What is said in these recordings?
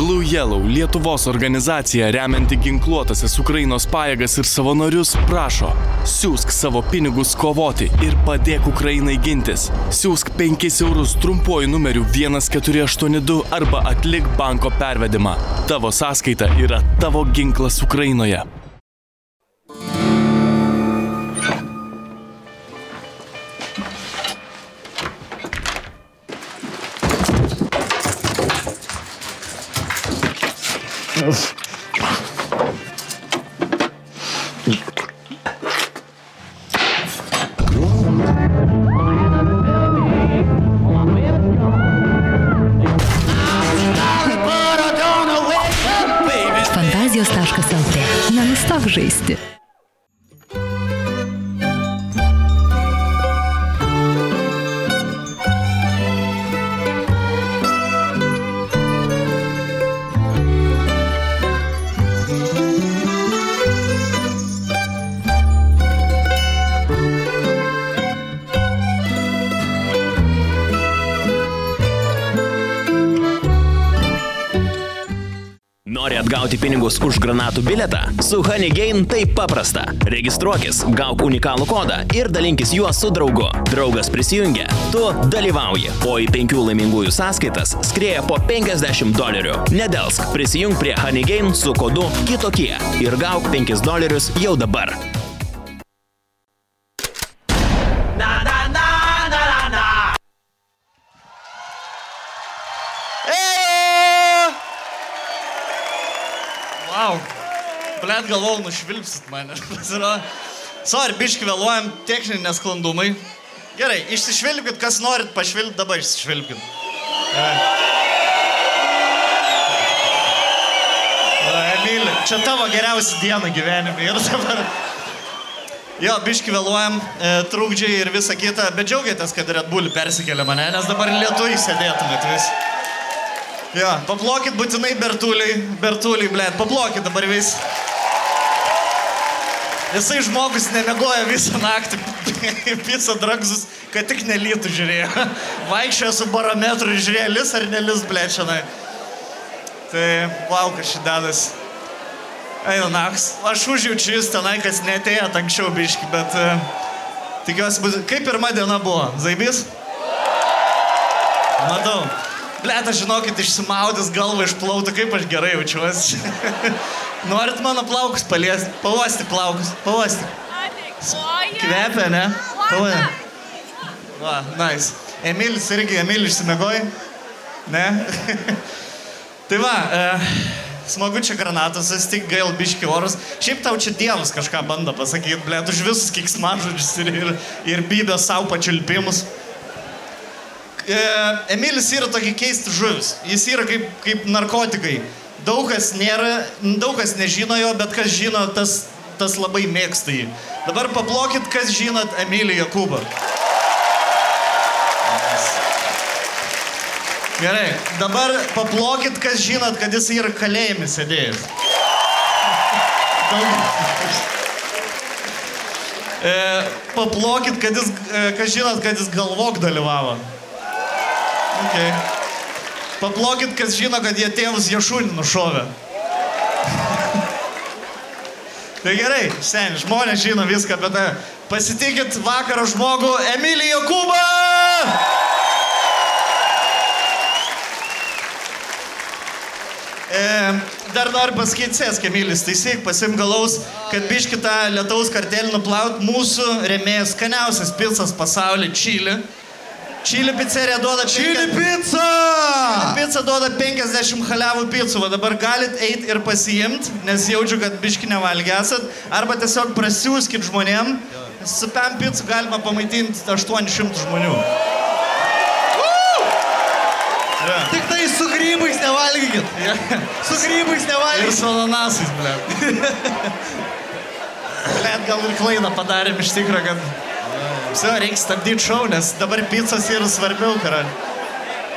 Blue Yellow Lietuvos organizacija remianti ginkluotasias Ukrainos pajėgas ir savanorius prašo, siūsk savo pinigus kovoti ir padėk Ukrainai gintis. Siūsk 5 eurus trumpuoju numeriu 1482 arba atlik banko pervedimą. Tavo sąskaita yra tavo ginklas Ukrainoje. Už granatų bilietą? Su Honeygain tai paprasta. Registruokis, gauk unikalų kodą ir dalinkis juo su draugu. Draugas prisijungia, tu dalyvauji, o į penkių laimingųjų sąskaitas skrieja po 50 dolerių. Nedelsk, prisijung prie Honeygain su kodu kitokie ir gauk 5 dolerius jau dabar. Galvau, nušvilpsit mane. Sorry, biški vėluojam, techniniai nesklandumai. Gerai, išsišvilpkit, kas norit pašvilpti, dabar išsišvilpkit. Emilė, čia tavo geriausia diena gyvenime ir dabar. Jo, biški vėluojam, e, trukdžiai ir visa kita, bet džiaugiatės, kad Red Bull persikėlė mane, nes dabar lietuvai sėdėtumėt vis. Jo, paplokit būtinai Bertuliai, Bertuliai, blėt, paplokit dabar vis. Jisai žmogus nemiegoja visą naktį, visą dragzus, kad tik nelytų žiūrėjo. Vaikščiojo su barometru ir žiūrėjo, lis ar nelis, blėt, šiandien. Tai, kas šidadas. Eina naks. Aš užjaučiu jūs tenai, kas netėjot anksčiau biški, bet uh, tikiuosi bus. Kaip pirma diena buvo? Zaibys? Matau. Blet, aš žinokit, išsimaudęs galvą išplautų, kaip aš gerai jaučiuosi. Norit mano plaukus paliesti? Pavosti plaukus, pavosti. Kvepia, ne? Pavosti. Va, nice. Emilis irgi, Emilis išsimegoj? Ne? tai va, e, smagu čia granatos, vis tik gail biški orus. Šiaip tau čia dievas kažką bando pasakyti, blėt, už visus kiksmažodžius ir, ir, ir bybė savo pačiulpimus. E, Emilis yra tokia keista žuvis. Jis yra kaip, kaip narkotikai. Daug kas, nėra, daug kas nežino jo, bet kas žino, tas, tas labai mėgsta jį. Dabar paplokit, kas žinot Emilį Jakubą. Gerai, dabar paplokit, kas žinot, kad jis yra kalėjime sėdėjęs. E, paplokit, kad jis, e, kas žinot, kad jis galvok dalyvavo. Okay. Paplokit, kas žino, kad jie tėvus Jašūnį nušovė. tai gerai, seniai, žmonės žino viską apie tai. Pasitikit vakaro žmogų Emilį Jokubą! E, dar noriu pasakyti, sėsk, Emilis, taisyk, pasim galaus, kad biškitą lietaus kartelį nuplaut mūsų remėjas skaniausias pizzas pasaulyje - Čilė. Čili pizzeria duoda... Čili pizza! Čili pizza duoda 50 haliavų pizzų, o dabar galit eiti ir pasiimti, nes jaučiu, kad biški nevalgėsat, arba tiesiog prasiūskit žmonėm. Su pam pizzu galima pamaitinti 800 žmonių. Ja. Tik tai su grybais nevalgykit. Ja. Su grybais Ir nevalgykit. su ananasais, ble. Blet, gal ir klaidą padarėm iš tikrųjų, kad... Visi, reikia stabdyti šau, nes dabar pizzas yra svarbiau, karan.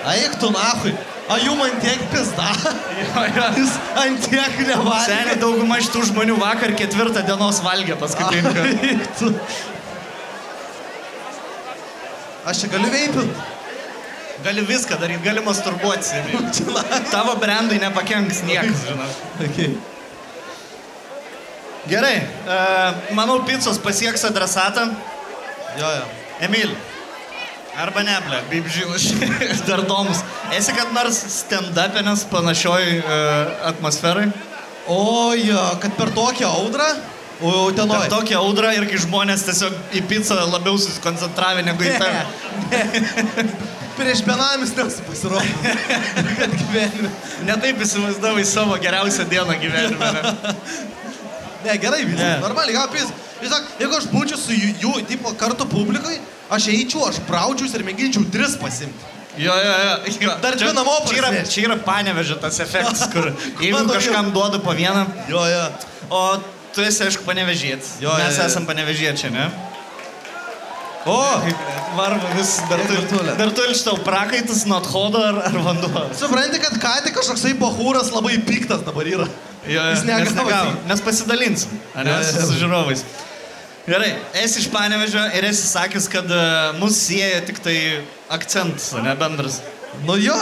Aik tu nahui. A jų man tiek pizda. Jo, jo. Jis ant tiek nevalgė. Seniai dauguma iš tų žmonių vakar ketvirtą dienos valgė paskutinį. Aš čia galiu veipint. Gali viską daryti, gali masturbuoti. Tavo brandui nepakenks niekas, žinai. Okay. Gerai, e, manau, pizzos pasieks adresatą. Jo, jo. Emil. Arba ne, ble, kaip žilas, dar domus. Esi kad nors stand-upinės panašioj uh, atmosferai? O, jo, kad per tokią audrą, o jau Per tokią audrą ir kai žmonės tiesiog į pizzą labiau susikoncentravę negu į tave. Prieš benamis nesu pasirodęs. kad gyvenime. Netaip įsivaizdavai savo geriausią dieną gyvenime. Ne? Gerai viskas. Ne. Normaliai, gal pis. Tiesiog, jeigu aš būčiau su jų, jų tipo, kartu publikai, aš eičiau, aš braudžius ir mėginčiau tris pasimti. Jo, jo, jo. jo. Dar dvi Čia- namo Čia yra, čia yra panevežė tas efektas, kur jeigu kažkam duodu po vieną, Jo, jo. o tu esi, aišku, panevežėt. Jo, Mes jo, jo. esam panevežėčiai, ne? O, Varva vis dar virtuvė? dar turi šitau prakaitas nuo athodo ar, ar vanduo. supranti, kad ką tik kažkoksai bahūras labai piktas dabar yra. Jo, Jis negavo. Mes pasidalinsim, ar ne, su, žiūrovais. Gerai, esi iš Panevežio ir esi sakęs, kad uh, mus sieja tik tai akcentas, ne bendras. Nu jo,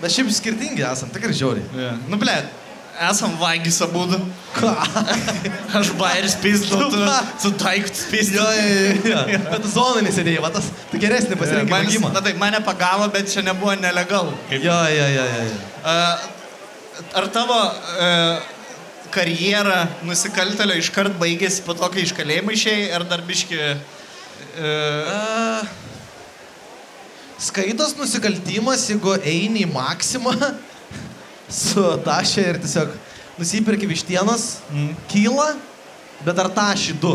mes šiaip skirtingi esam, tikrai žiauriai. Yeah. Nu, ble, esam vagis abu. Ką? Aš bairis pizdau, tu, tu daiktus Jo, pizdau. jo, jo, jo. Bet zonai nesėdėjai, va tas, tu geresnį pasirinkimą. Man, gimą. na taip, mane pagavo, bet čia nebuvo nelegalu. Jo, jo, jo, jo. jo. uh, ar tavo uh, karjera nusikaltelio iškart baigėsi po to, kai iš kalėjimo išėjai, ar dar biški... Uh, A, Skaitos nusikaltimas, jeigu eini į maksimą su tašė ir tiesiog nusipirki vištienos, Mm. kyla, bet ar tašį du.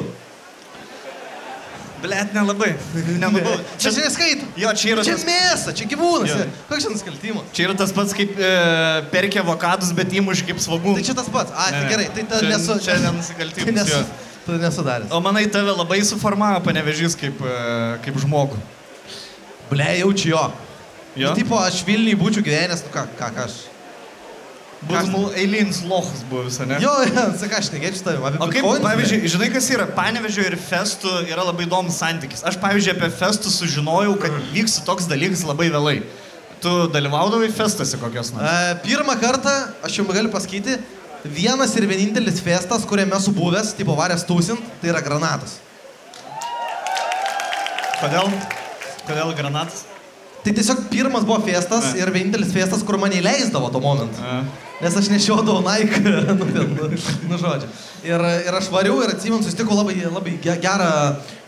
Blet, nelabai. nelabai. Čia čia neskaito. Jo, čia yra, Čia tas, mėsa, čia gyvūnas. Jo. Koks čia nusikaltimas? čia yra tas pats, kaip e, perkė avokadus, bet įmuš kaip svagų. Tai čia tas pats. A, tai Ne, gerai, tai ta čia- nesu. čia tai nenusikaltimas, nesu. jo. Tu nesudaręs. O manai, tave labai suformavo panevežys kaip, e, kaip žmogų. Ble, jaučiu jo. Jo? Nu, tipo, aš Vilniui būčiau gyvenęs, nu ką, ką, ką aš. Būtum eilinis lochas buvęs, ne? Jo, jo, sakai, aš negėčiau tavim. O kaip, bitkoinus, ble. pavyzdžiui, žinai, kas yra panevežio ir festų yra labai įdomus santykis. Aš, pavyzdžiui, apie festų sužinojau, kad vyks toks dalykas labai vėlai. Tu dalyvaudavai festuose kokios nors? E, Pirmą kartą, aš jums galiu pasakyti, vienas ir vienintelis festas, kuriame esu buvęs, tipo varės tūsint, tai yra granatas. Kodėl? Kodėl granatas? Tai tiesiog pirmas buvo festas Ne. ir vienintelis festas, kur mane įleisdavo tuo momentu. A. Nes aš nešiodavau Nike, nu, nu, nu žodžiu. Ir, ir aš variau ir atsimenu, susitikau labai, labai ge- gerą,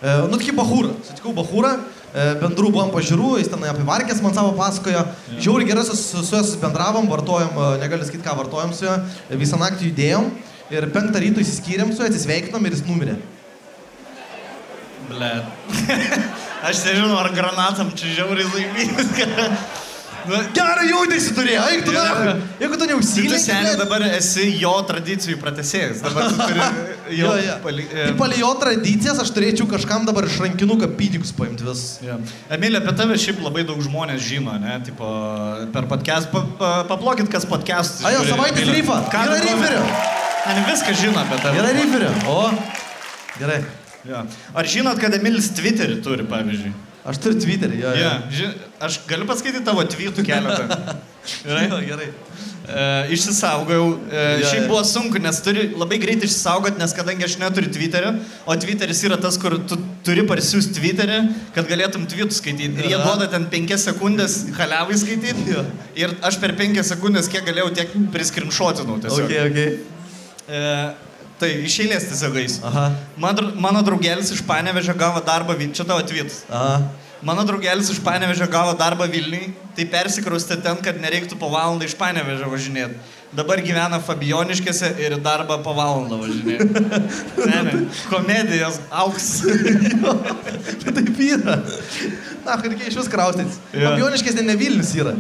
e, nu, tokį bahūrą. Susitikau bahūrą, e, bendrų buvom pažiūrų, jis ten apie varkės man savo pasakojo. Žiauri gerai su, su juo susibendravom, vartojom, e, negaliu sakyti, ką vartojom su juo, visą naktį judėjom. Ir penktą ryto įsiskyrėm su juo, atsisveikinom ir jis numirė. Ble. Aš nežinau, ar granatam čia žiauriai laimingas. Nu, Gerą judesi turėjo, eik tu Jo. na. Jeigu tu Tu neužsylė, seniai dabar esi jo tradicijų pratesėjas. Dabar tu turi jo, Jo, jo. pali, Tai palei jo tradicijas aš turėčiau kažkam dabar iš rankinuką pinigus paimti vis. Jo. Emilė, apie tave šiaip labai daug žmonės žino, ne? Tipo, per podcast, pa, pa, paplokit, kas podcast. A jo, savaitės rifą. Yra riferių. Ani viską žino apie tave. Gerai, riferio. O, gerai. Jo. Ar žinot, kad Emilis Twitterį turi, pavyzdžiui? Aš turiu Twitterį, jo. Ja, ži... Aš galiu paskaityti tavo tweetų keletą. Gerai? Jo, gerai. E, išsisaugojau. E, Jo, šiaip buvo sunku, nes turi labai greitai išsisaugoti, nes kadangi aš neturiu Twitterio, o Twitteris yra tas, kur tu turi parsiųsti Twitterį, kad galėtum tweetus skaityti. Ir jie duoda ten 5 sekundės haliavai skaityti. Jo. Ir aš per 5 sekundės, kiek galėjau, tiek priskrimšotinau tiesiog. Ok, ok. E, tai iš eilės tiesiog eis. Aha. Mano, draugelis iš Panevežio gavo darbą, Vil- čia tavo. Aha. Mano draugelis iš Panevežio gavo darbą Vilniui, tai persikraustė ten, kad nereiktų po valandą iš Panevežio važinėti. Dabar gyvena Fabioniškėse ir darbą po valandą važinėti. Ne, ne. Komedijos auks. Tai taip yra. Na, kad reikia iš vis kraustytis. Jo. Fabioniškės ne, ne Vilnius yra.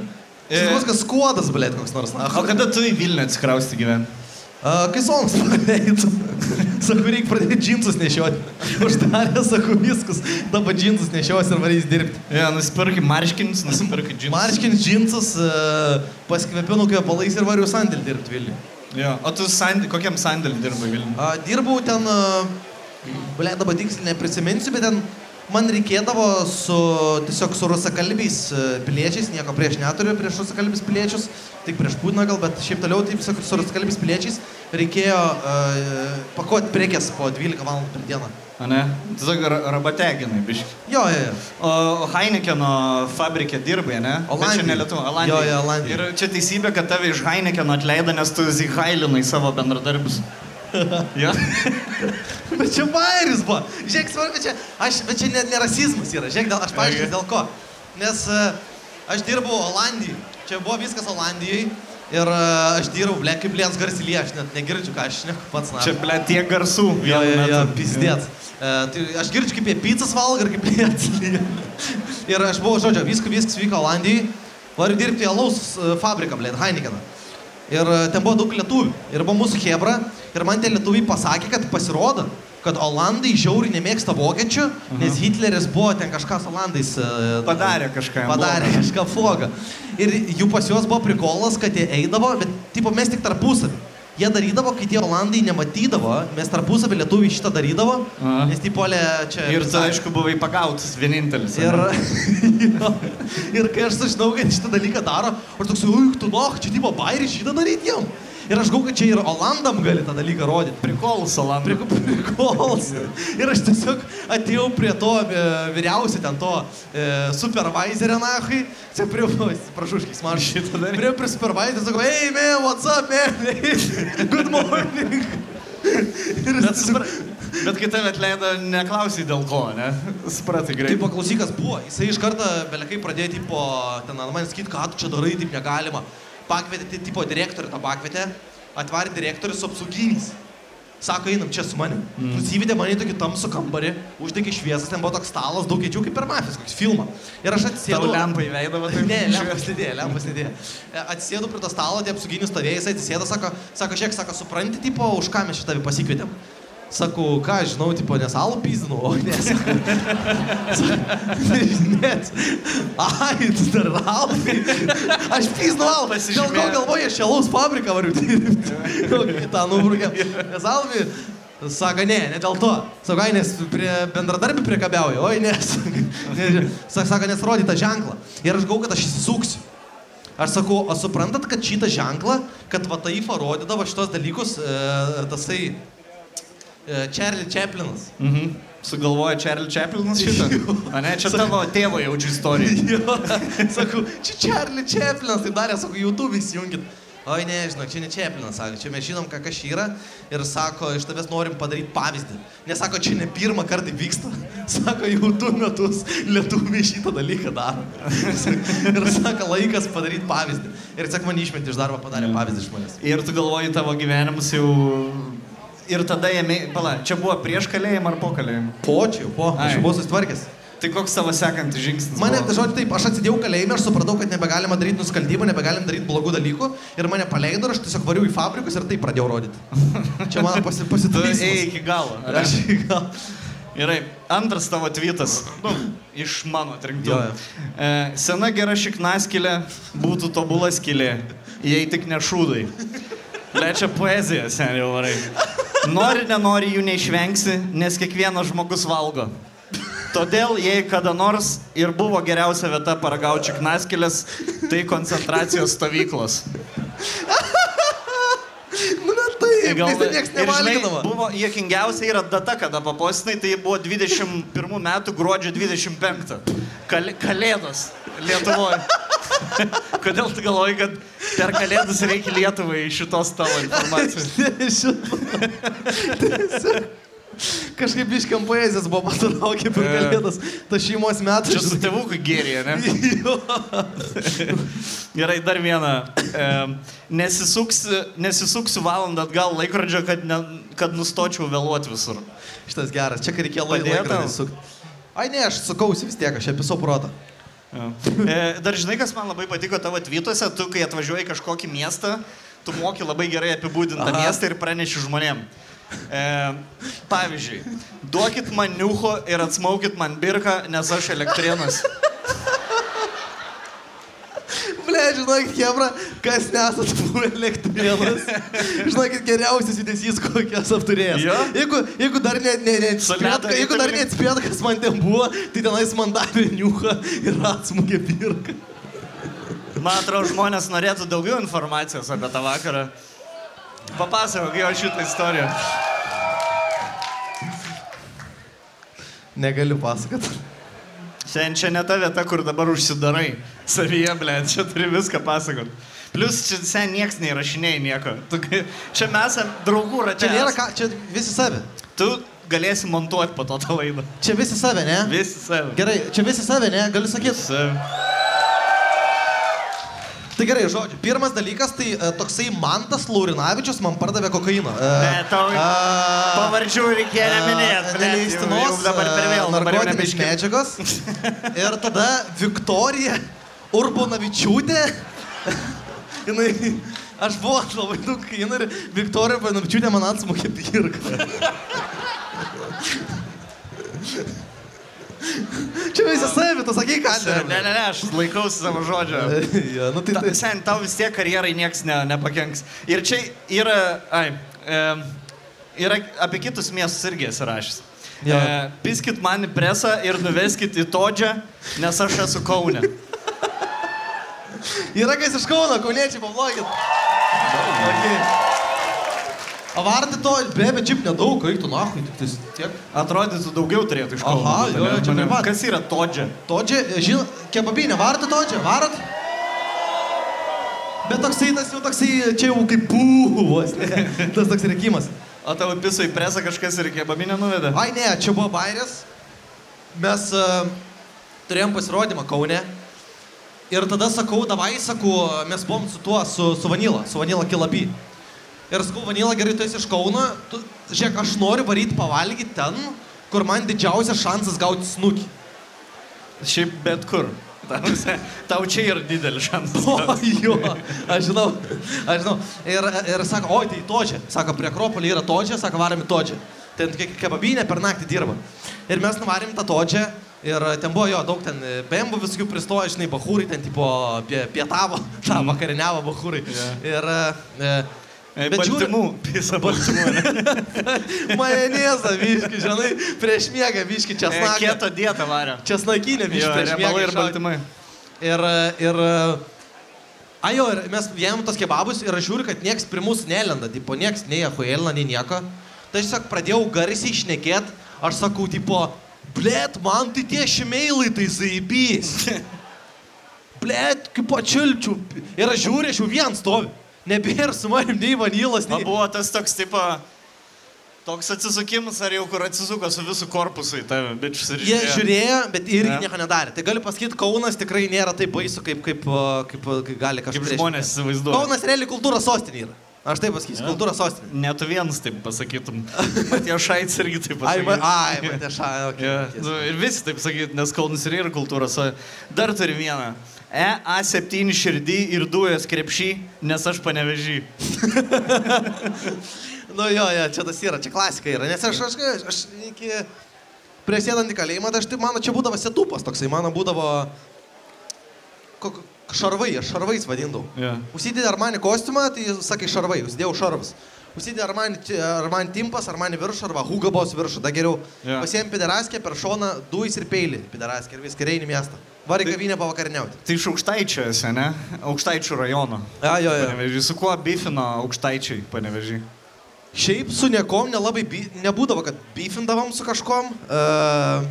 E. Šis viskas skuodas, blėt, koks nors. Na, O kada tu į Vilnių atsikrausti gyventi? A, kai sonas pradėjai, sakau, reikia pradėti džinsus nešioti. Uždarė, sakau, viskas. Dabar džinsus nešios ir varys dirbti. Ja, nusipirkai marškinius, nusipirkai džinsus. Marškins džinsus, paskvepinu kvepalais ir variu sandėlį dirbti Vilniui. Ja. O tu sandė, kokiam sandėlį dirbai Vilniui? Dirbau ten, ble, dabar tiksliai neprisiminsiu, bet ten man reikėdavo su, tiesiog su rusakalbiais e, piliečiais, nieko prieš neturiu, prieš rusakalbiais piliečius, tik prieš Putiną gal, bet šiaip toliau, taip sakau, su rusakalbiais piliečiais reikėjo uh, pakuoti prekes po 12 valandų per dieną. A ne? Tiesiog ra- rabateginai, biški. Jo, jo, jo. O Heinekeno fabrike dirbai, ne? Bet Olandijoj. Čia ne Lietuva, Jo, Olandija. jo, Olandijoj. Ir čia teisybė, kad tave iš Heinekeno atleido, nes tu zihailinai savo bendradarbius. jo? Bet čia bairis buvo. Žiūrėk, svarbu, čia, aš, bet čia ne, ne rasizmas yra. Žiūrėk, dėl, aš paaiškinsiu dėl ko. Nes e, aš dirbau Olandijai. Čia buvo viskas Olandijai. Ir e, aš dirbau, ble, kaip liens garsilė, aš net negirdžiu, ką aš šneku pats. Na. Čia, ble, tiek garsų. Jo, jo, jo, pizdėt. E, tai aš girdžiu, kaip jie pizzas valgo ir kaip jie atsilyja. ir aš buvau, žodžiu, viskas, viskas vyko Olandijai. Variu dirbti alaus fabriką, blėt, Heinekeną. Ir ten buvo daug lietuvių. Ir buvo mūsų Hebra. Ir man tie lietuviai pasakė, kad pasirodo, kad Olandai žiauriai nemėgsta vokiečių, nes Hitleris buvo ten kažką su Olandais. e, Padarė kažką Padarė blogo. kažką flogą. Ir jų pas juos buvo prikolas, kad jie eidavo, bet tipo mes tik tarpusavį. Jie darydavo, kai tie Olandai nematydavo, mes tarpusavį lietuviai šitą darydavo, Aha. nes tipo olė čia... Ir tu, aišku, buvai pagautas vienintelis. Ir, jo, ir kai aš sužinau, kad šitą dalyką daro, aš toks, ui, tu noh, čia tipo bairį šitą daryti jam. Ir aš galvoju, kad čia ir Olandam gali tą dalyką rodyti. Prikolus, Olandai. Prie prikols. Ir aš tiesiog atėjau prie to e, vyriausio ten to e, supervisorio nachai. Čia prie, prašau, škis man šitą daryti. Prie, prie supervisorio, sakau, hey man, what's up man? Good morning. Ir Bet, supra... Bet kai tave atleido, neklausai dėl ko, ne? Supratai greitai. paklausykas buvo. Jisai iš karto, belekai pradėjo, tipo, ten manęs sakyti, ką tu čia darai, taip negalima. Pakvietė, tai, tipo, direktorių tą pakvietė, atvarė direktorius su apsauginiais. Sako, einam čia su manim. Mm. Nusivedė mane į tokį tamsų kambarį, uždegė šviesas, ten buvo toks stalas, daug kėdžių kaip per mafijos, koks filmą. Ir aš Tau atsisėdau. lempa įveidavo, tai Ne, lempas nedėjo, lempas nedėjo. E, Atsisėdu prie to stalo, tie apsauginius stovėjai, jisai atsisėdo, sako, sako, žiūrėk, sako, supranti, tipo, už ką mes šitą pasikvietėm. Sakau, ką, žinau, tipo, nes alų pizdinu, o ne, sako. Net. Ai, tu dar alų. Aš pizdinu alų. Dėl ko galvoju, aš alaus fabriką variu dirbti. Kokį tą nubrūkė. Nes alvi. Sako, ne, ne dėl to. Sako, ai, nes prie bendradarbį priekabiauju. Oi, ne. Sako, nes rodė tą ženklą. Ir aš galvoju, kad aš įsisuksiu. Aš sakau, o suprantat, kad šitą ženklą, kad va tai parodydavo šitos dalykus, e, tasai Charlie Chaplinas. Mhm. Sugalvoja Charlie Chaplinas šitą? A ne, čia tavo tėvo jaučiu istorija. Jo, sakau, čia Charlie Chaplinas, tai darė, sakau, YouTube įsijungit. Oi, ne, žinok, čia ne Chaplinas, sako, čia mes žinom, ką kas yra ir sako, iš tavęs norim padaryti pavyzdį. Nesako, čia ne pirmą kartą vyksta. Sako, jau du metus lietuviai šitą dalyką daro. ir sako, laikas padaryti pavyzdį. Ir sako, man išmeti iš darbo padarė pavyzdį iš manęs. Ir tu galvoji, tavo gyvenimas jau... Ir tada jame... Pala, čia buvo prieš kalėjimą ar po kalėjimą? Po čia jau, po, aš jau buvau susitvarkęs. Tai koks tavo sekantis žingsnis? Mane, tai žodžiu, taip, aš atsidėjau kalėjime, aš supratau, kad nebegalima daryti nusikaltimų, nebegalim daryti blogų dalykų ir mane paleido ir aš tiesiog variau į fabrikus ir taip pradėjau rodyti. Čia mano pasi, ėjai pasitaisymas. iki galo. ar? Aš gal. Gerai, antras tavo tvitas. Nu, iš mano atrinktų. E, sena gera šiknaskilė būtų tobula skilė, jei tik ne šūdai. Lečia poezija, seniai varai. Nori, nenori jų neišvengsi, nes kiekvienas žmogus valgo. Todėl, jei kada nors ir buvo geriausia vieta paragauti čiknaskilės, tai koncentracijos stovyklos. Nu, na taip, Gal- ten niekas nevalgydavo. Buvo juokingiausia yra data, kada papostinai, tai buvo 21 metų gruodžio 25. Kal kalėdos Lietuvoje. Kodėl tu galvoji, kad per kalėdas reikia Lietuvai šitos tavo informacijos? Kažkaip iškiam poezijas buvo patraukė per E. kalėdas, ta šeimos metų. Čia su tėvuku gėrė, ne? Gerai, dar vieną. E, nesisuksiu, nesisuksiu valandą atgal laikrodžio, kad, ne, kad nustočiau vėluoti visur. Šitas geras, čia kai reikėjo laikrodį sukti. Ai ne, aš sukausi vis tiek, aš apie savo protą. E, dar žinai, kas man labai patiko tavo tvytuose, tu kai atvažiuoji kažkokį miestą, tu moki labai gerai apibūdintą Aha. miestą ir praneši žmonėm. E, pavyzdžiui, duokit man niucho ir atsmaukit man birką, nes aš elektrienas. Žinokit, Hebra, kas nesat buvę elektrėnas, žinokit, geriausias judesys, kokias apturėjęs. Jo? Jeigu, jeigu dar ne, ne, ne, neatspėt, kas man ten buvo, tai tenais man davė niuchą ir atsmugė pirką. Man atrodo, žmonės norėtų daugiau informacijos apie tą vakarą. Papasakok jo šitą istoriją. Negaliu pasakot. Šiandien čia ne ta vieta, kur dabar užsidarai. Savyje, ble, čia turi viską pasakot. Plus, čia sen nieks neįrašinėjai nieko. Tu, čia mes draugų ratė. Čia nėra ką, čia visi savi. Tu galėsi montuoti po to tą laidą. Čia visi savi, ne? Visi savi. Gerai, čia visi savi, ne? Galiu sakyti. Savi. Tai gerai, žodžiu. Pirmas dalykas, tai e, toksai Mantas Laurinavičius man pardavė kokainą. E, Ne, tau a, Pavardžių reikėjo neminėti. a, Neleistinos dabar per vėl. dabar jau narkotinės medžiagos. Ir tada Viktorija Urbonavičiūtė. Jinai, aš buvau labai daug kainų ir Viktorija Urbonavičiūtė man atsmokė pirką. Čia visi savi, tu sakai, ką Ne, ne, ne, aš laikausi savo žodžio. ja, nu, tai, Ta, tai, sen, tau vis tiek karjerai niekas ne, nepakenks. Ir čia yra, ai, e, yra apie kitus miestus irgi esi rašęs. Jo. E, piskit man į presą ir nuveskit į Todžią, nes aš esu Kaune. Yra kas iš Kauno, kauniečiai, pablogit. Okay. O varti to, be, bet šiaip nedaug, reiktų nahui, tik tais tiek. Atrodytų daugiau turėtų iš Kauno. Aha, jo, ne? čia prie pat. Kas yra Todžia? Todžia, žinai, kebabinė, varti todžia, varat? Bet toksai, tas jau toksai, čia jau kaip pūvos, ne? Tas toks reikimas. O tavo piso į presą kažkas ir kebabinę nuvedė? Ai ne, čia buvo bairės. Mes uh, turėjom pasirodymą Kaune. Ir tada sakau, davai, sakau, mes buvom su tuo, su, su Vanila, su Vanila Kilabi. Ir sakau, Vanila, gerai, tu esi iš Kauno, tu, žiūrėk, aš noriu varyti pavalgyti ten, kur man didžiausias šansas gauti snukį. Šiaip bet kur. Tau, čia yra didelis šansas. O, jo, aš žinau, aš žinau. Ir, ir sako, oi, tai točia. Sako, prie Akropolį yra točia, sako, varom į točią. Ten tokia kebabinė per naktį dirba. Ir mes nuvarėm tą točią. Ir ten buvo jo daug ten bembų visokių pristojo, žinai, bahūrai ten tipo pie, pietavo, tą vakariniavo bahūrai. Jo. Ir... E, E, Baltymų, pisa baltymų. ne? majonėzą, viški, žinai, prieš miegą, viški, E, česnaką. Kieto dietą varė. Česnakinė, viški, Jo, prieš miegą. ir baltymai. Ir, ir, ajo, ir mes jėm tos kebabus ir aš žiūriu, kad nieks prie mūsų nelenda, tipo, nieks nei ahuelina, nei nieko. Tai aš tiesiog pradėjau garsiai išnekėt, aš sakau, tipo, blėt, man tai tie šimeilai tai zaibys. Blėt, kaip pačilčių. Ir aš žiūriu, aš jau vien stoviu. Nebėra su manim nei vanilas, nei... buvo tas toks tipo, toks atsisukimas, ar jau kur atsisuko su visų korpusu į tave, bičius ir Jie žiūrėjo, bet irgi Ne. nieko nedarė. Tai galiu pasakyti, Kaunas tikrai nėra taip baisu, kaip, kaip, kaip, kaip, gali kažkas. Kaip žmonės įsivaizduoja. Kaunas realiai kultūros sostinė yra. Aš taip pasakysiu, Ja. kultūros sostinė. Net vienas taip pasakytum. Matėjo Šaits irgi taip Ai, ma, pasakytų. ai, man teša, okay, Ja, nu, ir visi taip sakyt, nes Kaunas ir yra kultūros. o Dar turi vieną. EA7 širdį ir dujas krepšį, nes aš panevežį. Nu jo, jo, čia tas yra, čia klasika yra. Nes aš, aš, aš, aš iki prieš sėdant į kalėjimą, tai aš taip, mano čia būdavo setupas toksai, mano būdavo kok, šarvai, aš šarvais vadindavau. Ja. Užsidėdė Armani kostiumą, tai sakai šarvai, užsidėjau šarvus. Užsidėdė Armani, Armani timpas, Armani viršų arba Hugo Boss viršų, da geriau. Jo. Pasiėm pideraskę per šoną, duis ir peilį. Pideraskę ir viską reini miestą. Var į kavinę pavakariniauti. Tai iš aukštaičio esi, ne? Aukštaičių rajono. A, jo, jo. Panevežį. Su kuo bifino aukštaičiai panevežį? Šiaip su niekom nelabai, bi... nebūdavo, kad beefindavom su kažkom, uh,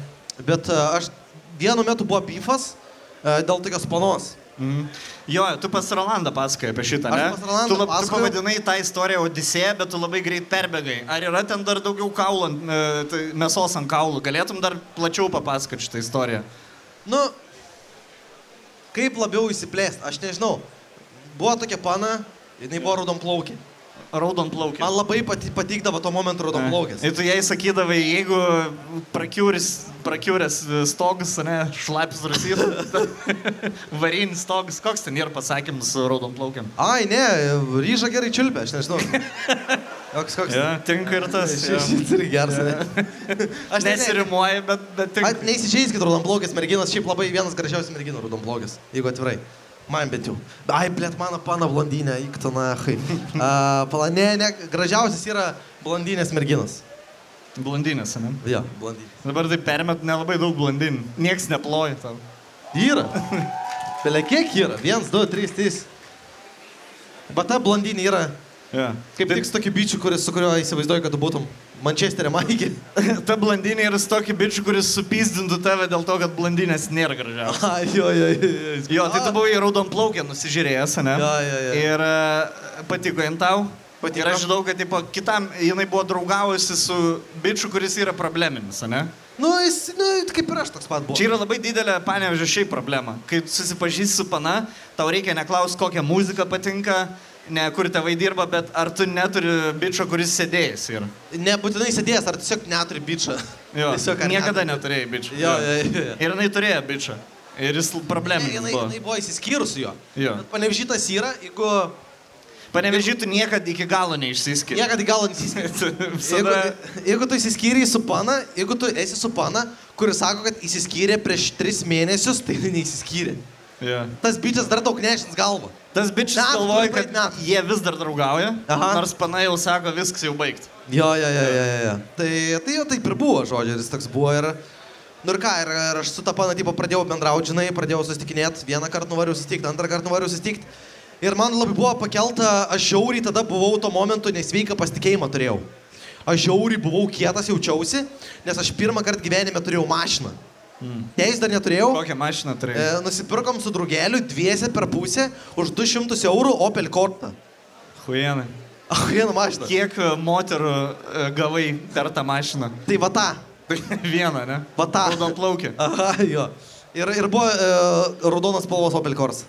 bet uh, aš vienu metu buvo beefas uh, dėl tokios panos. Mm. Jo, tu pas Rolandą pasakai apie šitą, Aš ne? pas Rolandą tu, lab, tu pasakojau. pavadinai tą istoriją Odisėja, bet tu labai greit perbėgai. Ar yra ten dar daugiau kaulų, tai mėsos ant kaulų? Galėtum dar plačiau papasakoti šitą istoriją? Nu, kaip labiau įsiplėsti, aš nežinau. Buvo tokia pana, jinai buvo raudonplaukė. Raudon plaukė. Man labai pati, patikdavo tuo momentu raudonplaukės. Ir tu jai sakydavai, jeigu prakiūrės stogas, ne, šlapis rasytas, varinis stogas, koks ten yra pasakymas su raudon plaukiam? Ai, ne, ryža gerai čiulpia, aš nežinau. Koks, koks. Ja, tinka ir tas. ja. Šis irgi geras, ne? Aš ne- ne- Nesirimuoja, bet, bet tinka. Neįsižeiskit raudonplaukės merginos, šiaip labai vienas gražiausių merginų raudonplaukės, jeigu atvirai. Man bent jau. Ai, blėt, mano pana blondinė, įktona, hai. Uh, pala, ne, ne, gražiausias yra blondinės merginas. Blondinės, ne? Jo, blondinė. Dabar tai permet nelabai daug blondinų. Niekas neploja tau. Yra. Belia kiek yra? Vienas, du, trys, trys. Bet ta blondinė yra Ja. kaip tik su tokiu bičiu, kuris, su kuriuo įsivaizduoju, kad tu būtum Mančesterio Maikė. Ta blondinė yra su tokiu bičiu, kuris supizdintų tave dėl to, kad blondinės nėra gražiausias. Ai, jo, jo, jo. jo. Jo, tai tu buvai raudon plaukę nusižiūrėjęs, ne? Jo, jo, jo. Ir e, patiko jam tau. Patiko. Ir aš žinau, kad tipo, kitam jinai buvo draugavusi su bičiu, kuris yra probleminis, ne? Nu, jis, nu, kaip ir aš toks pat buvau. Čia yra labai didelė, panevežė, šiaip problema. Kai susipažįsti su pana, tau reikia neklausti, kokią muziką patinka, ne kur tėvai dirba, bet ar tu neturi bičio, kuris sėdėjęs yra. Nebūtinai sėdėjęs, ar tiesiog neturi bičą. Jo, Tiesiog niekada neturi. neturėjai bičio. Jo, jo, jo. jo. Ir jinai turėjo bičio. Ir jis Ne, probleminis jinai, buvo. jinai buvo įsiskyrus. Jo. Bet Panevežytas yra, jeigu Panevežytų niekada iki galo neišsiskiria. niekada į galą nesiskiria. Jeigu, jeigu tu įsiskyrei su pana, jeigu tu esi su pana, kuris sako, kad įsiskyrė prieš tris mėnesius, tai jinai neįsiskyrė. Ja. Tas bičias dar daug nešins galvą. Tas bičias galvoja, kad metų. jie vis dar draugauja, Aha. nors pana jau sako, viskas jau baigta. Jo, jo, jo, jo, jo. Tai, tai jo taip ir buvo, žodžiu, jis toks buvo ir... Nu ir ką, ir, ir aš su tą paną tipo pradėjau bendrauti, žinai, pradėjau susitikinėti, vieną kartą nuvariau susitikti, antrą kartą nuvariau susitikti. Ir man labai buvo pakelta, aš žiauriai tada buvau tuo momentu nesveiką pasitikėjimą turėjau. Aš žiauriai buvau kietas, jaučiausi, nes aš pirmą kartą gyvenime turėjau mašiną. Mm. Teis dar neturėjau. Kokią mašiną E, turėjai? nusipirkom su draugeliu dviese per pusę už 200 eurų Opel Corta. Huienai. Vieną mašiną. Kiek e, moterų e, gavai per tą mašiną? Tai va tą. Vieną, ne? Va tą. Raudon plaukė. Aha, jo. Ir, ir buvo e, raudonas spalvos Opel Corsa.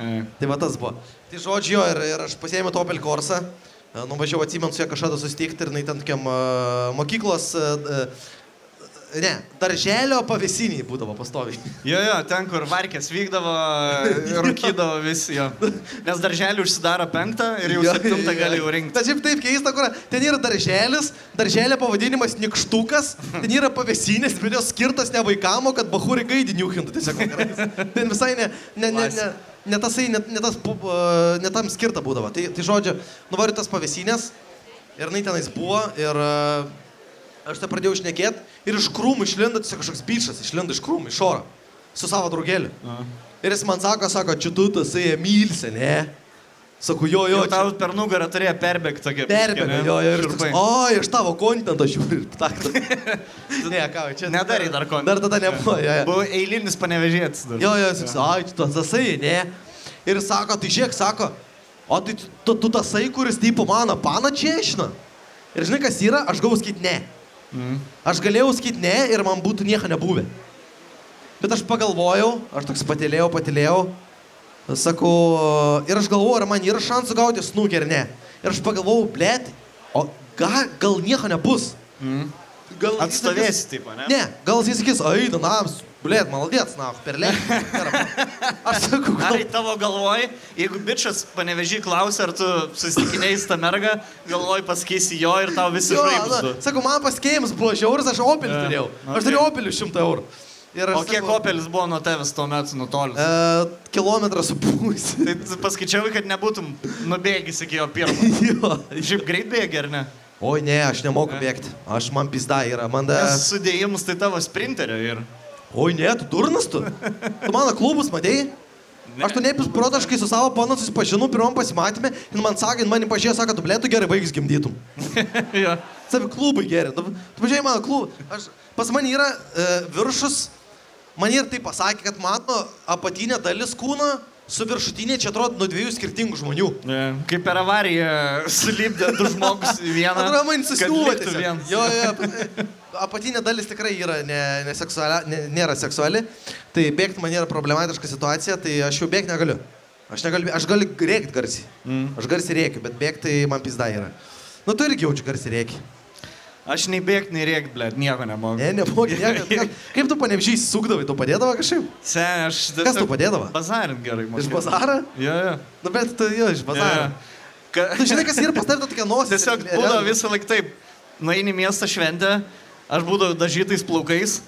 E. Tai va tas buvo. Tai žodžiu, ir, ir aš pasėmiau tą Opel Corsą, e, nuvažiavau atsimenu su ją kažkada susitikti ir jinai ten tokiam e, mokyklos, e, e, ne, darželio pavėsiniai būdavo pastoviai. Jo, jo, ten, kur varkės vykdavo, rūkydavo visi jo. Nes darželį užsidaro penktą ir jau septintą gali jau rinkti. Šiaip taip keista, kur ten yra darželis, darželio pavadinimas Nikštukas, ten yra pavėsinės, bet jos skirtas ne vaikam, o kad bahūri gaidiniuhintų tiesiog. Ten visai ne, ne, ne, ne, ne tasai, ne, ne, tas, uh, ne tam skirta būdavo. Tai, tai žodžiu, nuvariu tas pavėsinės ir jinai tenais buvo ir uh, aš tą pradėjau išnekėti ir iš krūmų išlindo kažkoks bičias, išlindo iš krūmų, iš oro, su savo draugeliu. Ir jis man sako, sako, čia tu tasai Emilse, ne? Sakau, jo, jo, čia- tau per nugarą turėjo perbėgti tokia. Perbėga, jo, jo, ir Šiurpai. toks, o, iš tavo kontento žiūri. Tak, ne, ką, čia. Nedarai dar kontento. Dar tada nebuvo, jo, jo. Buvo eilinis panevežėtis dar. Jo, jo, jis sako, ai, tu tas tasai, ne. Ir sako, tai žiūrėk, sako, o tai tu, tu, tasai, kuris tipo mano pana čiešina. Ir žinai, kas yra, aš gavau sakyti ne. Mm. Aš galėjau sakyti ne ir man būtų nieko nebuvę. Bet aš pagalvojau, aš toks patilėjau, patilėjau. Sakau, ir aš galvoju, ar man yra šansų gauti snukį ar ne. Ir aš pagalvojau, blėt, o gal, gal nieko nebus. Mm. Gal Atstovėsi, taip, ne? Ne, gal jis sakys, ai, na, nams, blėt, maladėts, na, per lėktą. Aš sakau, Ar gal... į tavo galvoj, jeigu bičias panevežį klausia, ar tu susitikinėjai su tą mergą, galvoj pasakysi jo ir tau visi du. sakau, man pasikėjimas buvo žiauras, aš opelį E, turėjau. Aš okei. turėjau opelį 100 eurų. Ir O kiek sakau, opelis buvo nuo tavęs tuo metu nutolęs? E, kilometrą su pusė. Tai paskaičiavai, kad nebūtum nubėgęs iki jo pirmo. jo. Šiaip greit bėgi, ar ne? Oi, ne, aš nemoku Ne. bėgti. Aš man pizda yra. Man da... Nes sudėjimus tai tavo sprinterio ir... Oi, ne, tu durnas tu. Tu mano klubus matėjai? Aš tu nepis protaškai su savo panu susipažinau pirmam pasimatymė ir man sakė, man pažiūrėjo, sako, tu blėtų gerai vaikis gimdytum. jo. Savi klubai geri. Tu, tu pažiūrėjai mano klubą. Aš, pas man yra e, viršus, man ir tai pasakė, kad mano apatinė dalis kūno su viršutinė čia atrodo nuo dviejų skirtingų žmonių. Ne, Kaip per avariją sulipdė du žmogus į vieną. Atrodo, man vienas. Jo, jo, apatinė dalis tikrai yra ne, ne seksuali, ne, nėra seksuali. Tai bėgti man yra problematiška situacija, tai aš jau bėgti negaliu. Aš, negaliu, aš galiu rėkti garsiai. Mm. Aš garsiai rėkiu, bet bėgti tai man pizda yra. Nu, tu irgi jaučiu garsiai rėki. Aš nei bėgti, nei rėkti, blėt, nieko nemoku. Ne, nemoki, ne, kaip tu panemžiai sukdavai, tu padėdavai kažkaip? Sen, aš... Kas tau padėdavo? Bazarint gerai. Iš mokėjau. bazaro? Jo, jo. Nu, bet tu jo, iš bazaro. Jo. Ka... Tu žinai, kas yra pas tavę tokia nosis. Tiesiog būdavo visą laiką taip. Nueini į miestą šventę, aš būdavau dažytais plaukais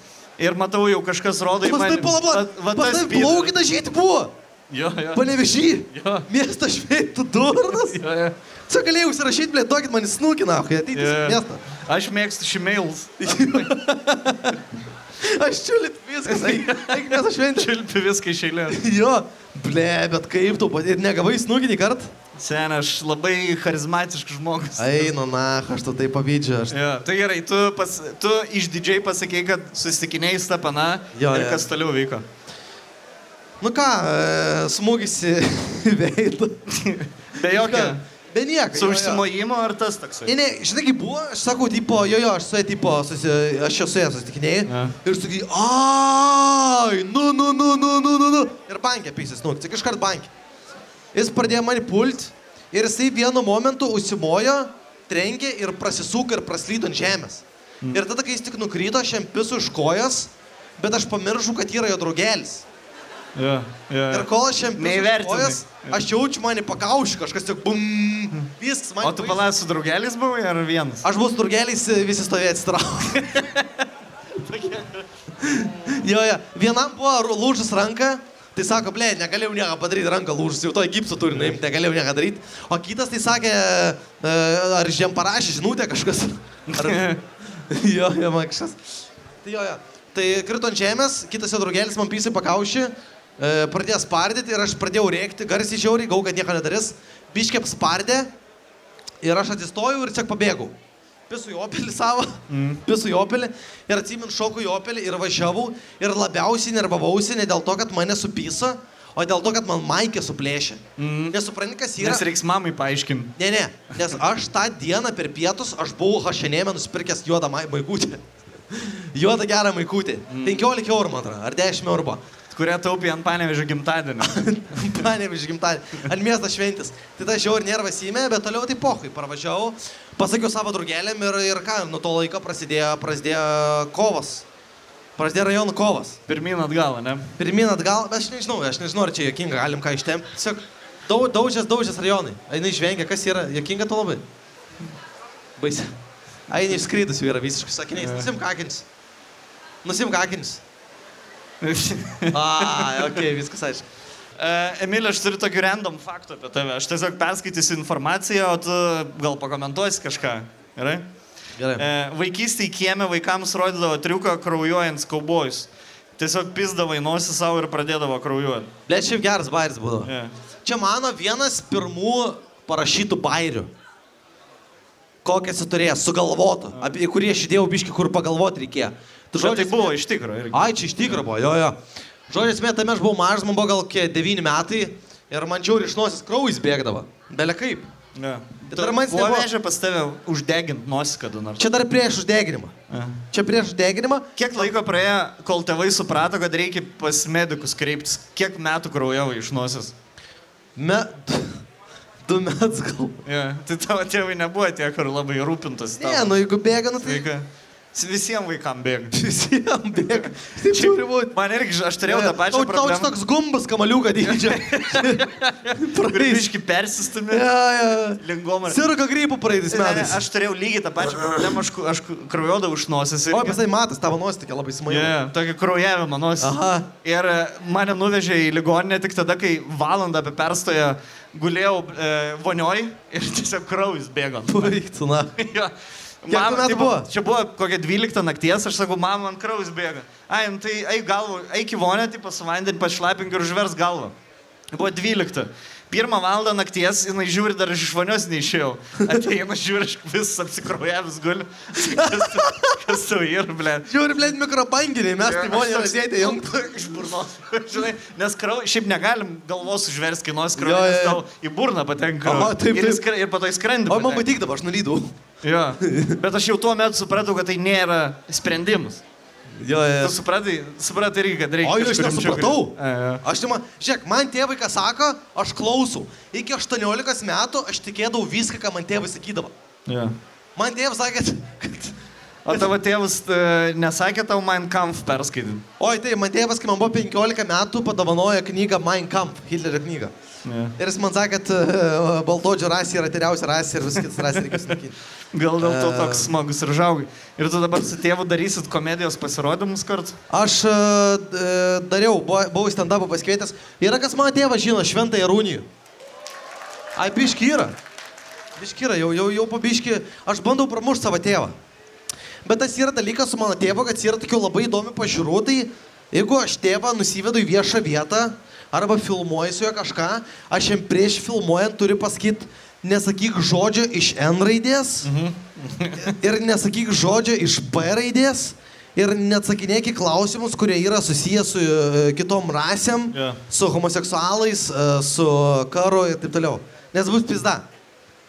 ir matau jau kažkas rodo į mane. tai palabla. Va- va Pas tas tai speed. plaukai dažyti buvo. Jo, jo. Panevežį. Jo. Miesto šveitų durnas. Jo, jo. Čia galėjau užsirašyti, blė, duokit man snukina, kai ateiti į miestą. Aš mėgstu šimails. Aš čiulit viskas, eik, eik miesto šventė. Čilpi viską iš eilės. Jo, blė, bet kaip tu, pat- ir negavai snukinį kart? Sen, aš labai charizmatiškas žmogus. Eina, na, aš tu tai pavydžiu. Aš... Jo, tai gerai, tu, pas, tu išdidžiai pasakėjai, kad susitikinėjai su ta pana Jo, ir jo. kas toliau vyko. Nu ką, e, smūgis į veidą. Be jokio. Be nieko. Su užsimojimo ar tas toksai? Ne, ne, žinai, kaip buvo, aš sakau, tipo, jo, jo, aš su juo, tipo, susi, aš jau su juo susitikinėjau. Ja. Ir sakai, ai, nu, nu, nu, nu, nu, nu, nu. Ir bankė pysis, nu, tik iškart bankė. Jis pradėjo mane pult ir jisai vienu momentu užsimojo, trenkė ir prasisuko ir praslydo ant žemės. Mm. Ir tada, kai jis tik nukrito, aš jam pisu iš kojas, bet aš pamiršau, kad yra jo draugelis. Jo, jo. Ir kol aš jam iš Neįvertinai. kojas, aš jaučiu mane pakaušį, kažkas tik bum, viskas man. O tu palas su draugelis buvai ar vienas? Aš buvau su turgeliais, visi stovėjo atsitraukę. jo, jo. Vienam buvo lūžus ranka, tai sako, ble, negalėjau nieko padaryti, ranka lūžus, jau to gipsų turi nuimti, negalėjau nieko daryti. O kitas tai sakė, e, ar žiem parašė žinutę kažkas. Ar... jo, jo, man kažkas. Tai jo, jo. Tai krito ant žemės, kitas jo draugelis man pysai pakaušį, pradėjo spardyti ir aš pradėjau rėkti, garsiai žiauriai, gau, kad nieko nedarys. Biškiai spardė ir aš atsistojau ir tiesiog pabėgau. Pisu į opelį savo, mm. pisu į opelį ir atsimin šokau į opelį ir važiavau ir labiausiai nervavausi ne dėl to, kad mane supyso, o dėl to, kad man maikė suplėšė. Mm. Nesupranti, kas yra. Nes reiks mamai paaiškinti. Ne, ne, nes aš tą dieną per pietus, aš buvau hašenėme nusipirkęs juodą mai- maikutę. Juodą gerą maikutę. Mm. 15 eurų, man atrodo, ar 10 eurų buvo. Kurią taupė ant panevežio gimtadienio. Panėm iš gimtadienį. Ant miesto šventis. Tai ta žiaur nervas įmė, bet toliau tai pohui. Parvažiavau, pasakiau savo draugeliam ir, ir ką, nuo to laiko prasidėjo, prasidėjo kovas. Prasidėjo rajonų kovas. Pirmyn atgal, ne? Pirmin atgal, aš nežinau, aš nežinau, ar čia jokinga, galim ką ištempti. Tiesiog dau, daužės, daužės rajonai. Eina išvengia, kas yra, jokinga to labai. Baisi. Eina išskrydus jau yra visiškai sakiniais. Nusim kakinis. Nusim kakinis. A, ok, viskas aišku. Uh, Emilė, aš turiu tokį random faktų apie tave. Aš tiesiog perskaitysiu informaciją, o tu gal pakomentuosi kažką. Gerai? Gerai. Uh, vaikystėje kieme vaikams rodydavo triuką kraujuojant kaubojus. Tiesiog pizdavo į nosį savo ir pradėdavo kraujuoti. Šiaip geras bairis būdavo. Yeah. Čia mano vienas pirmų parašytų bairių. Kokią esi turėjęs, sugalvotų, apie kurį aš įdėjau biški, kur pagalvoti reikėjo. Tu Tai žodžiu, buvo iš tikrųjų. Ai, čia iš tikrųjų buvo, jo, jo. Žodžiu, esmė, tame aš buvau mažas, man buvo gal kiek 9 metai ir man džiauri iš nosis kraujas bėgdavo. Bele kaip. Yeah. Tai dar man Buvo vežę pas tave uždegint nosį kada nors. Čia dar prieš uždeginimą. Ja. Čia prieš uždeginimą. Kiek laiko praėjo, kol tėvai suprato, kad reikia pas medikus kreiptis? Kiek metų kraujavai iš nosies? Me... Du metus gal. Ja. Tai tavo tėvai nebuvo tie, kur labai rūpintas. Ne, nu jeigu bėga, nu tai... Sveika. Visiems vaikams bėga. Visiems bėga. Taip turi būti. Man irgi, aš turėjau tą pačią Tau, tau čia toks gumbas kamaliuką dydžio. Praeis. Biški persistumė. Ja, ja. Lingomą. Sirgo grybų praeitais Ne, ne, metais. aš turėjau lygiai tą pačią problemą, aš, aš kraujuodavau iš nosies. O, visai matas, tavo nosis tokia labai smaili. Yeah, tokį kraujavimą nosis. Aha. Ir e, mane nuvežė į ligoninę tik tada, kai valandą apie perstoją gulėjau e, vonioj ir tiesiog kraujas bėgo. Baigtų, na. Jo. Kiek tau metų tipo, buvo? Čia buvo kokia 12 nakties, aš sakau, mama, man kraujas bėga. Ai, nu tai eik galvą, eik į vonę, tipo su vandeniu pašlapink ir užvers galvą. Buvo 12. Pirmą valandą nakties jinai žiūri, dar iš vonios neišėjau. Ateina, žiūri, vis apsikrojavis guli. Kas, kas tu ir, ble. Žiūri, blėt, mikrobanginiai, mes tai vonė rasėtė jau. Iš burnos. Žinai, nes krau, šiaip negalim galvos užversti, Jo, kraujas tau į burną patenka. Aha, taip, ir, taip. jis skra- ir po to į skrandį. O man patikdavo, aš nulydau. Jo. Bet aš jau tuo metu supratau, kad tai nėra sprendimas. Jo, jo. Tu supratai, supratai irgi, kad reikia. O, aš nesupratau. Aš tai man, žiūrėk, man tėvai ką sako, aš klausau. Iki 18 metų aš tikėdavau viską, ką man tėvai sakydavo. Jo. Man tėvas sakė, kad... O tavo tėvas e, nesakė tau Mein Kampf perskaityti. Oi, tai man tėvas, kai man buvo 15 metų, padovanojo knygą Mein Kampf, Hitlerio knygą. Yeah. Ir jis man sakė, kad uh, baltodžio rasė yra tyriausia rasė ir viskas kitas rasė reikia sunaikinti. Gal dėl to E. toks smagus ir žaugai. Ir tu dabar su tėvu darysit komedijos pasirodymus kartu? Aš uh, dariau, bu- buvau stand-upą pasikvietęs. Yra kas mano tėvą žino, šventą Jarūnijų. Ai, biški yra. Biški yra, jau, jau, jau pabiški. Aš bandau pramušti savo tėvą. Bet tas yra dalykas su mano tėvu, kad jis yra tokių labai įdomių pažiūrų. Tai jeigu aš tėvą nusivedu į viešą vietą arba filmuoju su juo kažką, aš jam prieš filmuojant turiu pasakyti, nesakyk žodžio iš N raidės ir nesakyk žodžio iš B raidės. Ir neatsakinėk į klausimus, kurie yra susijęs su e, kitom rasėm, Jo. su homoseksualais, e, su karu ir taip toliau. Nes bus pizda.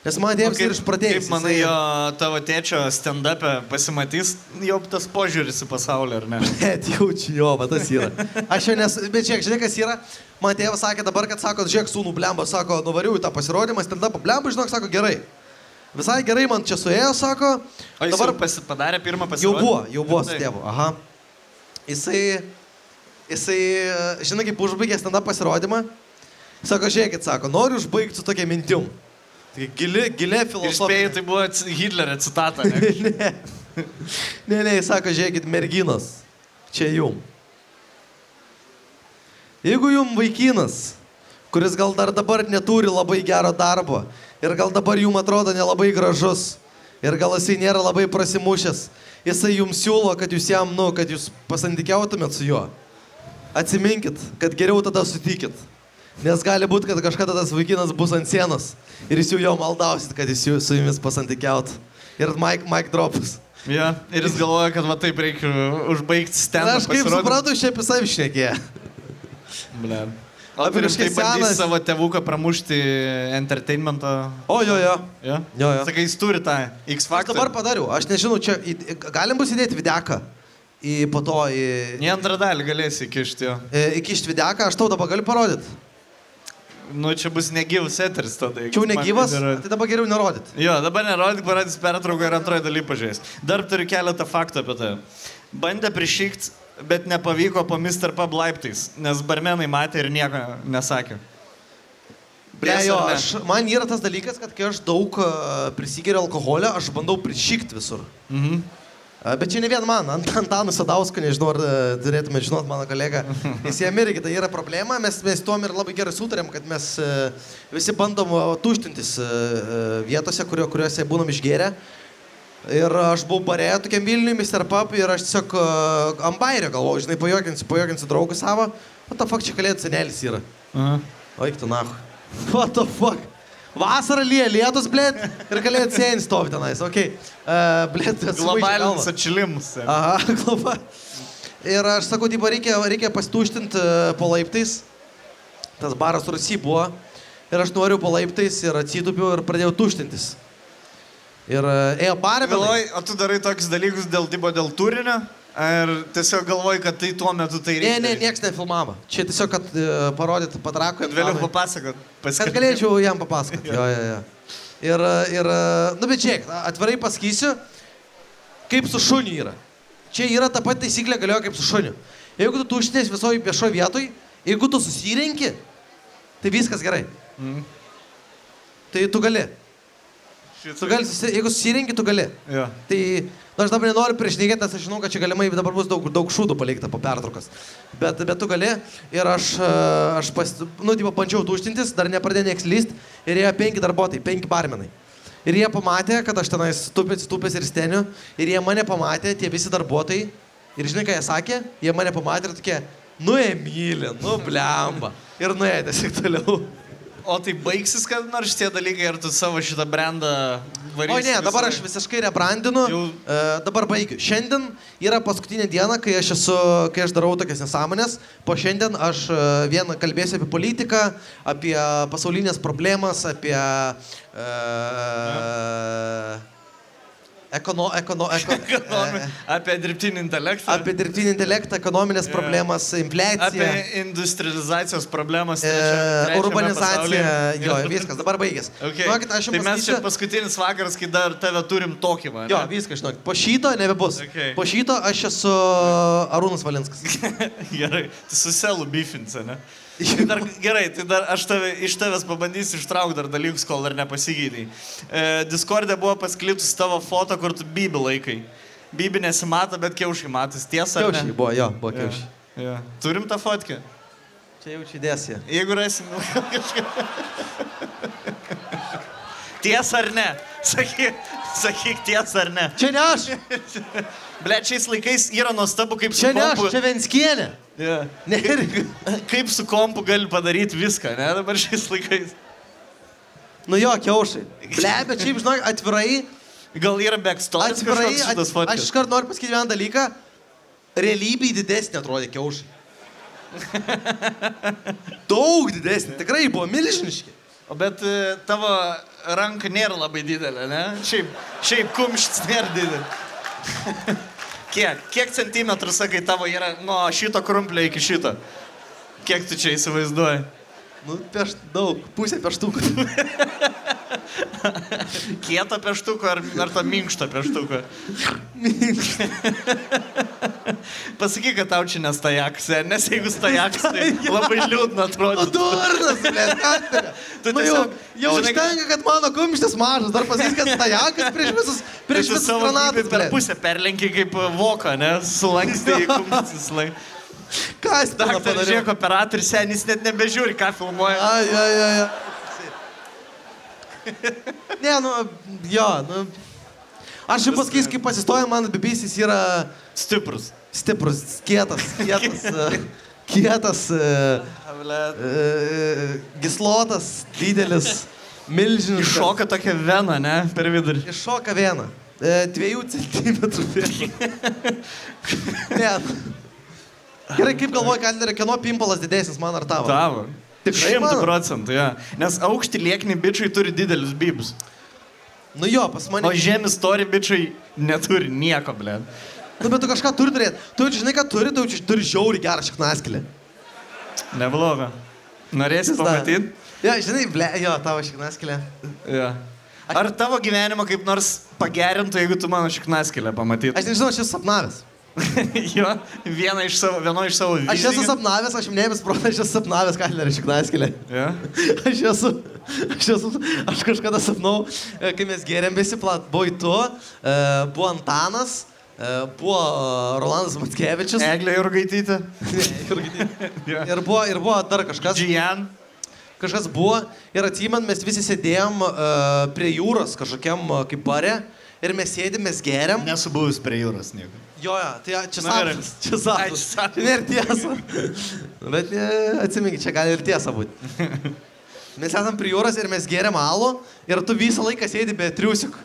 Nes man tėvas yra išpratėjęs. Kaip manai, jo tavo tėčio stand-up'e pasimatys jau tas požiūris į pasaulį, ar ne? Bet jaučiu, jo, bet tas yra. Aš jau nes, bet žiūrėk, žinai, kas yra. Man tėvas sakė dabar, kad sako, žiūrėk, sūnų blemba, sako, nuvariu į tą pasirodymą, stand-up blemba, žinok, sako, gerai. Visai gerai man čia suėjo, sako. O dabar pasi, padarė pirmą Jau pasirodymą? buvo, jau buvo su tėvu. Aha. Jisai, jisai, žinai, kaip užbaigė stand-up pasirodymą. Sako, žiūrėkit, sako, noriu užbaigti su tokia mintim. Tai gili, gilė Ir filosofija. spėjai, tai buvo Hitlerio citata, ne? ne. ne, ne, jis sako, žiūrėkit, merginos. Čia jum. Jeigu jum vaikinas, kuris gal dar dabar neturi labai gero darbo ir gal dabar jum atrodo nelabai gražus ir gal jisai nėra labai prasimušęs, jisai jums siūlo, kad jūs jam, nu, kad jūs pasantykiautumėt su juo. Atsiminkit, kad geriau tada sutikit. Nes gali būti, kad kažkada tas vaikinas bus ant sienos ir jūs jau maldausit, kad jis su jumis pasantykiaut. Ir Mike, Mike dropas. Ja, ir jis galvoja, kad va taip reikia užbaigti stand aš kaip supratau, čia apie savį šnekė. Ble. O rimtai kažkaip bandys savo tėvuką pramušti entertainmentą. O, jo, jo. Ja? Jo, jo. Sakai, jis turi tą X Aš faktorių. dabar padariau, aš nežinau, čia galim bus įdėti videką. Į po to į... Į antrą dalį galėsi įkišti jo. į Įkišti videką, aš tau dabar galiu parodyti. Nu, čia bus negyvas eteris tada. Čia jau man negyvas, yra- tai dabar geriau nerodyti. Jo, dabar nerodyk, parodys pertrauką ir antroji daly pažiūrės. Dar turiu keletą faktų apie tai. Bandė prišykti, bet nepavyko po Mr. Pub laiptais, nes barmenai matė ir nieko nesakė. Tiesa jo, aš, man yra tas dalykas, kad kai aš daug uh, prisigeriu alkoholio, aš bandau prišykti visur. Mhm. Bet čia ne vien man, ant Antanu Sadausku, nežinau, ar e, turėtume žinot mano kolegą. Jis jam irgi tai yra problema, mes, mes tuom ir labai gerai sutarėm, kad mes e, visi bandom tuštintis e, vietose, kurio, kuriuose būnam išgėrę. Ir aš buvau bare tokiam Vilniui, Mr. Pub, ir aš tiesiog uh, ambairio galvoju, žinai, pajokinsiu, pajokinsiu draugų savo. O ta fakt, čia kalėdų senelis yra. Aha. Oik tu nahu. What the fuck? Vasara lyja, lietus, blėt, ir kalėdų senis stovi tenais, okei. Okay. Uh, blėt, Globalinis atšilimas. Aha, globa. Ir aš sakau, tipo, reikia, reikia pasituštinti po laiptais. Tas baras Rusy buvo. Ir aš noriu po laiptais ir atsitupiu ir pradėjau tuštintis. Ir e, ėjo barė, Galvoji, o tu darai tokius dalykus dėl, dėl turinio? Ar tiesiog galvoji, kad tai tuo metu tai Ne, reikia? ne, daryt? nieks nefilmavo. Čia tiesiog, kad uh, parodyt patrakui. Kad vėliau papasakot. Kad galėčiau jam papasakoti. Jo, jo, jo. Ir, ir, nu bet žiūrėk, atvirai pasakysiu, kaip su šuniu yra. Čia yra ta pati taisyklė galioja kaip su šuniu. Jeigu tu tuštinės visoje viešoje vietoje, jeigu tu susirenki, tai viskas gerai. Mm. Tai tu gali. Tu gali. Jeigu susirenki, tu gali. Jo. Tai, nu, aš dabar nenoriu priešnekėti, nes aš žinau, kad čia galimai dabar bus daug, daug šūdų palikta po pertraukos. Bet, bet tu gali ir aš, e, aš pas, nu, tipo, bandžiau tuštintis, dar nepradėjau nieks lyst ir jie penki darbuotojai, penki barmenai. Ir jie pamatė, kad aš tenais stupęs, stupęs ir steniu. Ir jie mane pamatė, tie visi darbuotojai. Ir žinai, ką jie sakė? Jie mane pamatė ir tokie, nu Emilė, nu blemba. Ir nuėjo tiesiog toliau. O tai baigsis, kad nors tie dalykai, ar tu savo šitą brandą varysi? O ne, dabar aš visą visiškai rebrandinu. Jau- E, dabar baigiu. Šiandien yra paskutinė diena, kai aš, esu, kai aš darau tokias nesąmonės. Po šiandien aš e, vien kalbėsiu apie politiką, apie pasaulinės problemas, apie... E, ekono, ekono, eko, Ekonomi... e, Apie dirbtinį intelektą. apie dirbtinį intelektą, ekonominės Jo. problemas, infliaciją. Apie industrializacijos problemas. E, trečiame- trečiame urbanizacija, pasaulyje. jo, viskas, dabar baigės. Okay. Žinokit, aš tai jums mes čia pasakysiu- paskutinis vakaras, kai dar tave turim tokį, man. Jo, viskas, žinok, po šito nebebus. Okay. Po šito aš esu Arūnas Valinskas. Gerai, tu su selu bifince, ne? Tai Dar, gerai, tai dar aš tave, iš tavęs pabandysiu ištraukti dar dalykus, kol dar nepasigydai. E, Discord'e buvo pasklitus tavo foto, kur tu bybį laikai. Bybį nesimato, bet kiaušiai matos. Tiesa, Kiaušiai buvo, jo, buvo kiaušiai. Ja. Turim tą fotkę. Čia jau čia dėsė. Jeigu rasim nu, kažką. Tiesa ar ne? Sakyk, sakyk tiesa ar ne. Čia ne aš, Ble, šiais laikais yra nuostabu, kaip su čia ne aš, čia Venskienė. Ja. Ne. Kaip su kompu gali padaryti viską, ne, dabar šiais laikais. Nu jo, kiaušai. Ble, bet šiaip, žinok, atvirai, Gal yra backstory atvirai, at, aš iškart noriu pasakyti vieną dalyką. Realybėj didesnė atrodė kiaušai. Daug didesnė, tikrai buvo milžiniški. O bet e, tavo ranka nėra labai didelė, ne? Šiaip, šiaip kumštis nėra didelė. kiek? Kiek centimetrų, sakai, tavo yra nuo šito krumplio iki šito? Kiek tu čia įsivaizduoji? Nu, peš daug, pusė peštukų. Kieto peštuko ar, ar to minkšto peštuko? Pasakyk, kad tau čia nestajakas, nes jeigu stajakas, tai labai liūdna atrodo. durnas, ble, Katlerė. Tu Nu, jau, jau žinai, užtenka, kad mano kumštis mažas, dar pasakys, kad stajakas prieš visus, prieš visus granatus, per pusę perlenki kaip voką, ne? Sulankstai kumštis. lai. Ką jis ten Daktaras, žiūrėk, operatorius senis net nebežiūri, ką filmuoja. Ai, ai, ai, ai. Ne, nu, jo, nu. Aš jau pasakysiu, kaip pasistoja, man bibisis yra Stiprus. stiprus, kietas, kietas, e, kietas, e, e, gislotas, didelis, milžiniškas. Iššoka tokia vena, ne? Per vidurį. Iššoka vieną. E, dviejų centimetrų vėliau. ne. Gerai, kaip galvoji, Kandlerė, kieno pimpalas didesnis, man ar tavo? Tavo. Tikrai Šimtų mano? procentų, ja. Nes aukšti liekni bičiai turi didelius bibus. Nu jo, pas mane. O žemi stori bičiai neturi nieko, ble. Nu, bet tu kažką turi turėti. Tu jau žinai, ką turi, tu jau turi žiauri gerą šiknaskilį. Nebloga. Norėsi pamatyti? Jo, žinai, ble, jo, tavo šiknaskilė. Ja. Ar tavo gyvenimą kaip nors pagerintų, jeigu tu mano šiknaskilę pamatytum? Aš nežinau, aš esu sapnavęs. jo, viena iš savo, vieno iš savo vizijų. Aš esu sapnavęs, aš minėjęs protą, aš esu sapnavęs Kandlerį šiknaskilį. Ja. Aš esu, aš esu, aš kažkada sapnau, e, kai mes gėrėm visi plat, buvai tu, e, buvo Antanas, e, buvo Rolandas Matskevičius. Eglė Jurgaitytė. Ja. Ir buvo, ir buvo dar kažkas. Gian. Kažkas buvo ir atsimant, mes visi sėdėjom uh, prie jūros kažkokiam uh, kaip bare ir mes sėdėm, mes geriam. Nesu buvęs prie jūros nieko. Jo, jo, tai čia sapnas. Čia sapnas. Čia nėra tiesa. Bet ne, atsiminkit, čia gali ir tiesa būti. Mes esam prie jūros ir mes geriam alų ir tu visą laiką sėdi be triusiukų.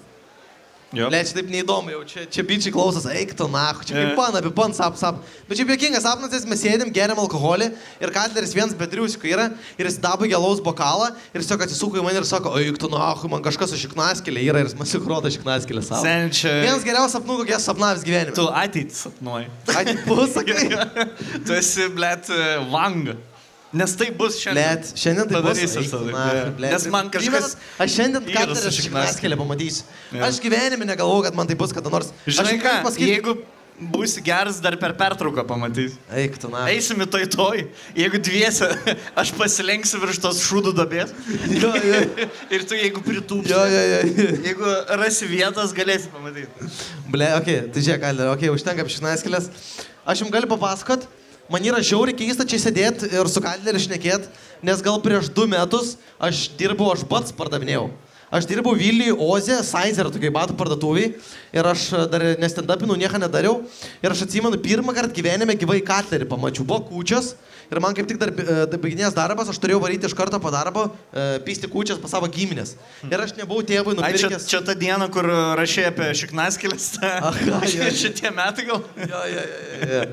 Jo. Le, čia taip neįdomu, jau čia, čia bičiai klausos, eik tu nahu, čia kaip E. pan, apie pan, sap, sap. Bet čia jokingas sapnas, nes mes sėdim, geriam alkoholį ir Katleris vienas be triusikų yra ir jis dabai gelaus bokalą ir jis tiesiog atsisuko į mane ir sako, eik tu nahu, man kažkas su šiknaskėlė yra ir jis man sikrodo šiknaskėlę savo. Sen čia. Vienas geriausių sapnų, kokie sapnavęs gyvenime. Tu ateitį sapnuoji. Ai, pasakai. tu esi, blėt, vanga. Nes tai bus šiandien. Blet, šiandien tai bus. Padarysiu. Nes man kažkas Primenat, Aš šiandien šiknaskele. šiknaskėlę pamatysiu. Jo. Aš gyvenime negalvoju, kad man tai bus kada nors. Žinai ką, pasakyt... jeigu būsi geras, dar per pertrauką pamatys. Eik tu nahu. Eisim į toj toj, jeigu dviese, aš pasilenksiu virš tos šūdų dabės. Jo, jo. Ir tu jeigu pritūpsi. Jo, jo, jo. Jeigu rasi vietos, galėsi pamatyti. Ble, okei, okay, tai žiūrėk, Alder, okei, okay, užtenka apie šinaskėlės. Aš jums galiu papasakot, man yra žiauriai keista čia sėdėti ir su Kalderiu šnekėt, nes gal prieš du metus aš dirbau, aš pats pardavinėjau. Aš dirbau Vilniuje, Oze, Saizer, tokiai batų parduotuviai ir aš dar nestendapinau, nieko nedariau. Ir aš atsimenu, pirmą kartą gyvenime gyvai Katlerį pamačiau, buvo kūčias ir man kaip tik dar e, baiginės darbas, aš turėjau varyti iš karto po darbo, e, pysti kūčias pas savo giminės. Ir aš nebuvau tėvui Ai, čia, nupirkęs. čia ta diena, kur rašė apie jo. Šitie metai gal. Jo, jo, jo, jo.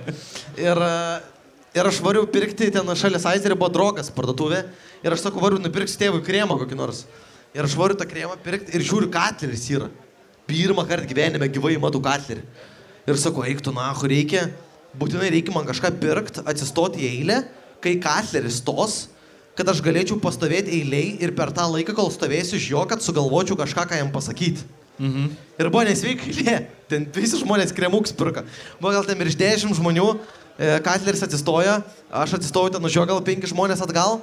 Ir, e, ir aš variau pirkti ten šalia Saizerio buvo drogas parduotuvė. Ir aš sakau, variu nupirksiu tėvui kremą kokį nors. Ir aš variu tą kremą pirkti ir žiūriu, katleris yra. Pirmą kartą gyvenime gyvai matau katlerį. Ir sakau, eik tu nahu, reikia, būtinai reikia man kažką pirkti, atsistoti į eilę, kai katleris stos, kad aš galėčiau pastovėti eiliai ir per tą laiką, kol stovėsiu iš jo, kad sugalvočiau kažką, ką jam pasakyti. Mhm. Ir buvo nesveika eilė. Ten visi žmonės kremuks pirka. Buvo gal ten virš 10 žmonių. e, Katleris atsistoja, aš atsistoju ten už jo gal penki žmonės atgal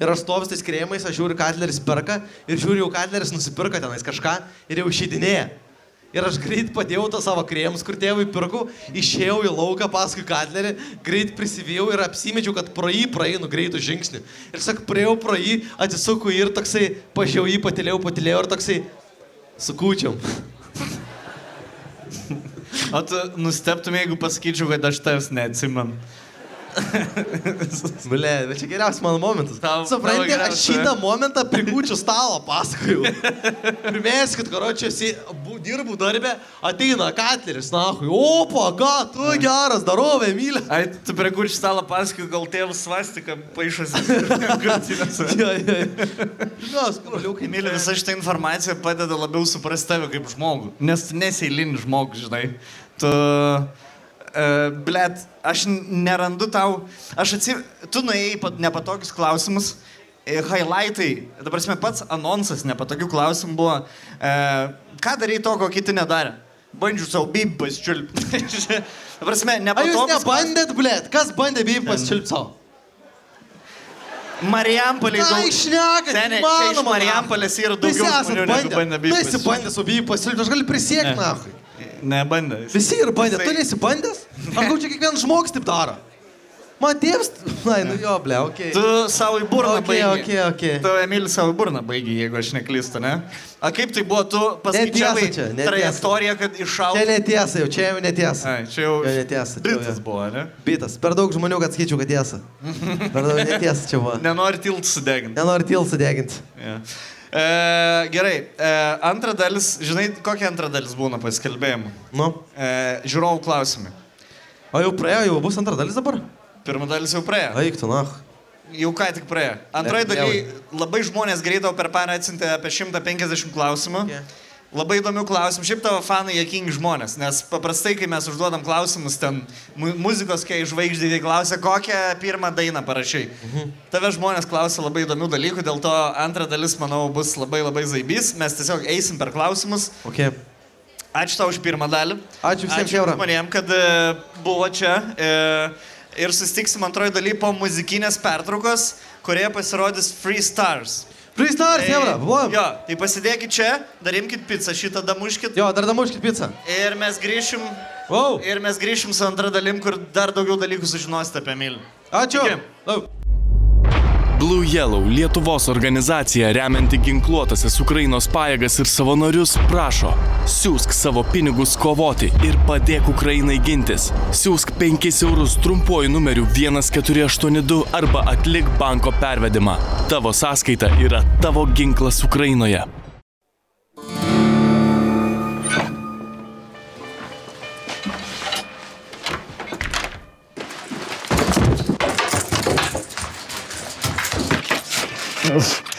ir aš stoviu tais krėmais, aš žiūriu, Katleris perka ir žiūriu, jau Katleris nusipirka tenais kažką ir jau išeidinėja. Ir aš greit padėjau tą savo krėmus, kur tėvui pirkau, išėjau į lauką paskui Katlerį, greit prisivėjau ir apsimečiau, kad pro jį praeinu greitų žingsnių. Ir sak, praėjau pro jį, atsisuku ir toksai, pažiūrėjau jį, patilėjau, patilėjau ir toksai, sukūčiam. O tu nusteptum, jeigu pasakyčiau, kad aš tavęs neatsimenu. Ble, bet čia geriausias mano momentas. Suprantate, aš šitą momentą prikūčiu stalo pasakojau. Pirmės, kad karočią dirbu darbę, ateina Katleris, na, opa, ką, tu geras, darovė, mylė. Ai, tu prie kur stalą pasakai, gal tėvas svastika paaišosi. Krūtinėse. Ja, ja. Na, skroliukai, Myli, visa šitą informaciją padeda labiau suprasti tave kaip žmogų. Nes tu nesėlinis žmogus, žinai. Tu... Uh, Blet, aš nerandu tau. Aš atsimenu, tu nuėjai pat nepatogius klausimus. e, Highlightai, dabar mes pats anonsas nepatogių klausimų buvo. Uh, ką darai to, ko kiti nedarė? Bandžiu savo bibį pasičiulpti. dabar mes Ar jūs nebandėt, blėt? Kas bandė bei pasičiulpti savo? Marijampolė daug. išnekat, Seniai, iš Marijampolės yra daugiau bandė Tu bibį esi pasičiulpti. bandęs su bei pasičiulpti, aš galiu prisiekti, na. Nebandė. Visi ir bandė, tu Jisai- nesi bandęs? Gal čia kiekvienas žmogus taip daro? Man tėvs, na, nu jo, ble, okei. Tu savo į burną Okei, baigi. okei, okei. Tu, Emilis, savo į burną baigi, jeigu aš neklystu, ne? A kaip tai buvo, tu paskaičiavai čia, trajektoriją, kad Čia iššautum? netiesa, jau čia jau netiesa. Ai, čia jau Jo, netiesa, čia jau, bitas buvo, ne? Bitas, per daug žmonių, kad skaičiau, kad tiesa. Per daug netiesa čia buvo. Nenori tiltų sudeginti. Nenori tiltų sudeginti. Ja. E, gerai, e, antra dalis, žinai, kokia antra dalis būna paskelbėjimų? Nu, E, žiūrovų klausimai. o jau praėjo, jau bus antra dalis dabar? Pirma dalis jau praėjo. Eik tu, na. Jau ką tik praėjo. Antroji Ne, daly labai žmonės greitai per parą atsintė apie 150 klausimų. Okay. Labai įdomių klausimų. Šiaip tavo fanai jėkingi žmonės, nes paprastai, kai mes užduodam klausimus, ten mu muzikos, kai žvaigždė klausia, kokią pirmą dainą parašai. Mhm. Tave žmonės klausia labai įdomių dalykų, dėl to antra dalis, manau, bus labai labai zaibys. Mes tiesiog eisim per klausimus. Okay. Ačiū tau už pirmą dalį. Ačiū visiems, Ačiū žmonėm, kad e, buvo čia. E, ir susitiksim antroji daly po muzikinės pertraukos, kurioje pasirodys Free Stars. Freestars, Jebra, buvom. Jo, tai pasidėkit čia, darimkit pizzą, šitą damuškit. Jo, dar damuškit pizzą. Ir mes grįšim. Wow. Ir mes grįšim su antra dalim, kur dar daugiau dalykų sužinosite apie Milį. Ačiū. Iki. Daug. Blue Yellow Lietuvos organizacija remianti ginkluotasias Ukrainos pajėgas ir savanorius prašo siūsk savo pinigus kovoti ir padėk Ukrainai gintis. Siūsk 5 eurus trumpuoju numeriu 1482 arba atlik banko pervedimą. Tavo sąskaita yra tavo ginklas Ukrainoje. Yes.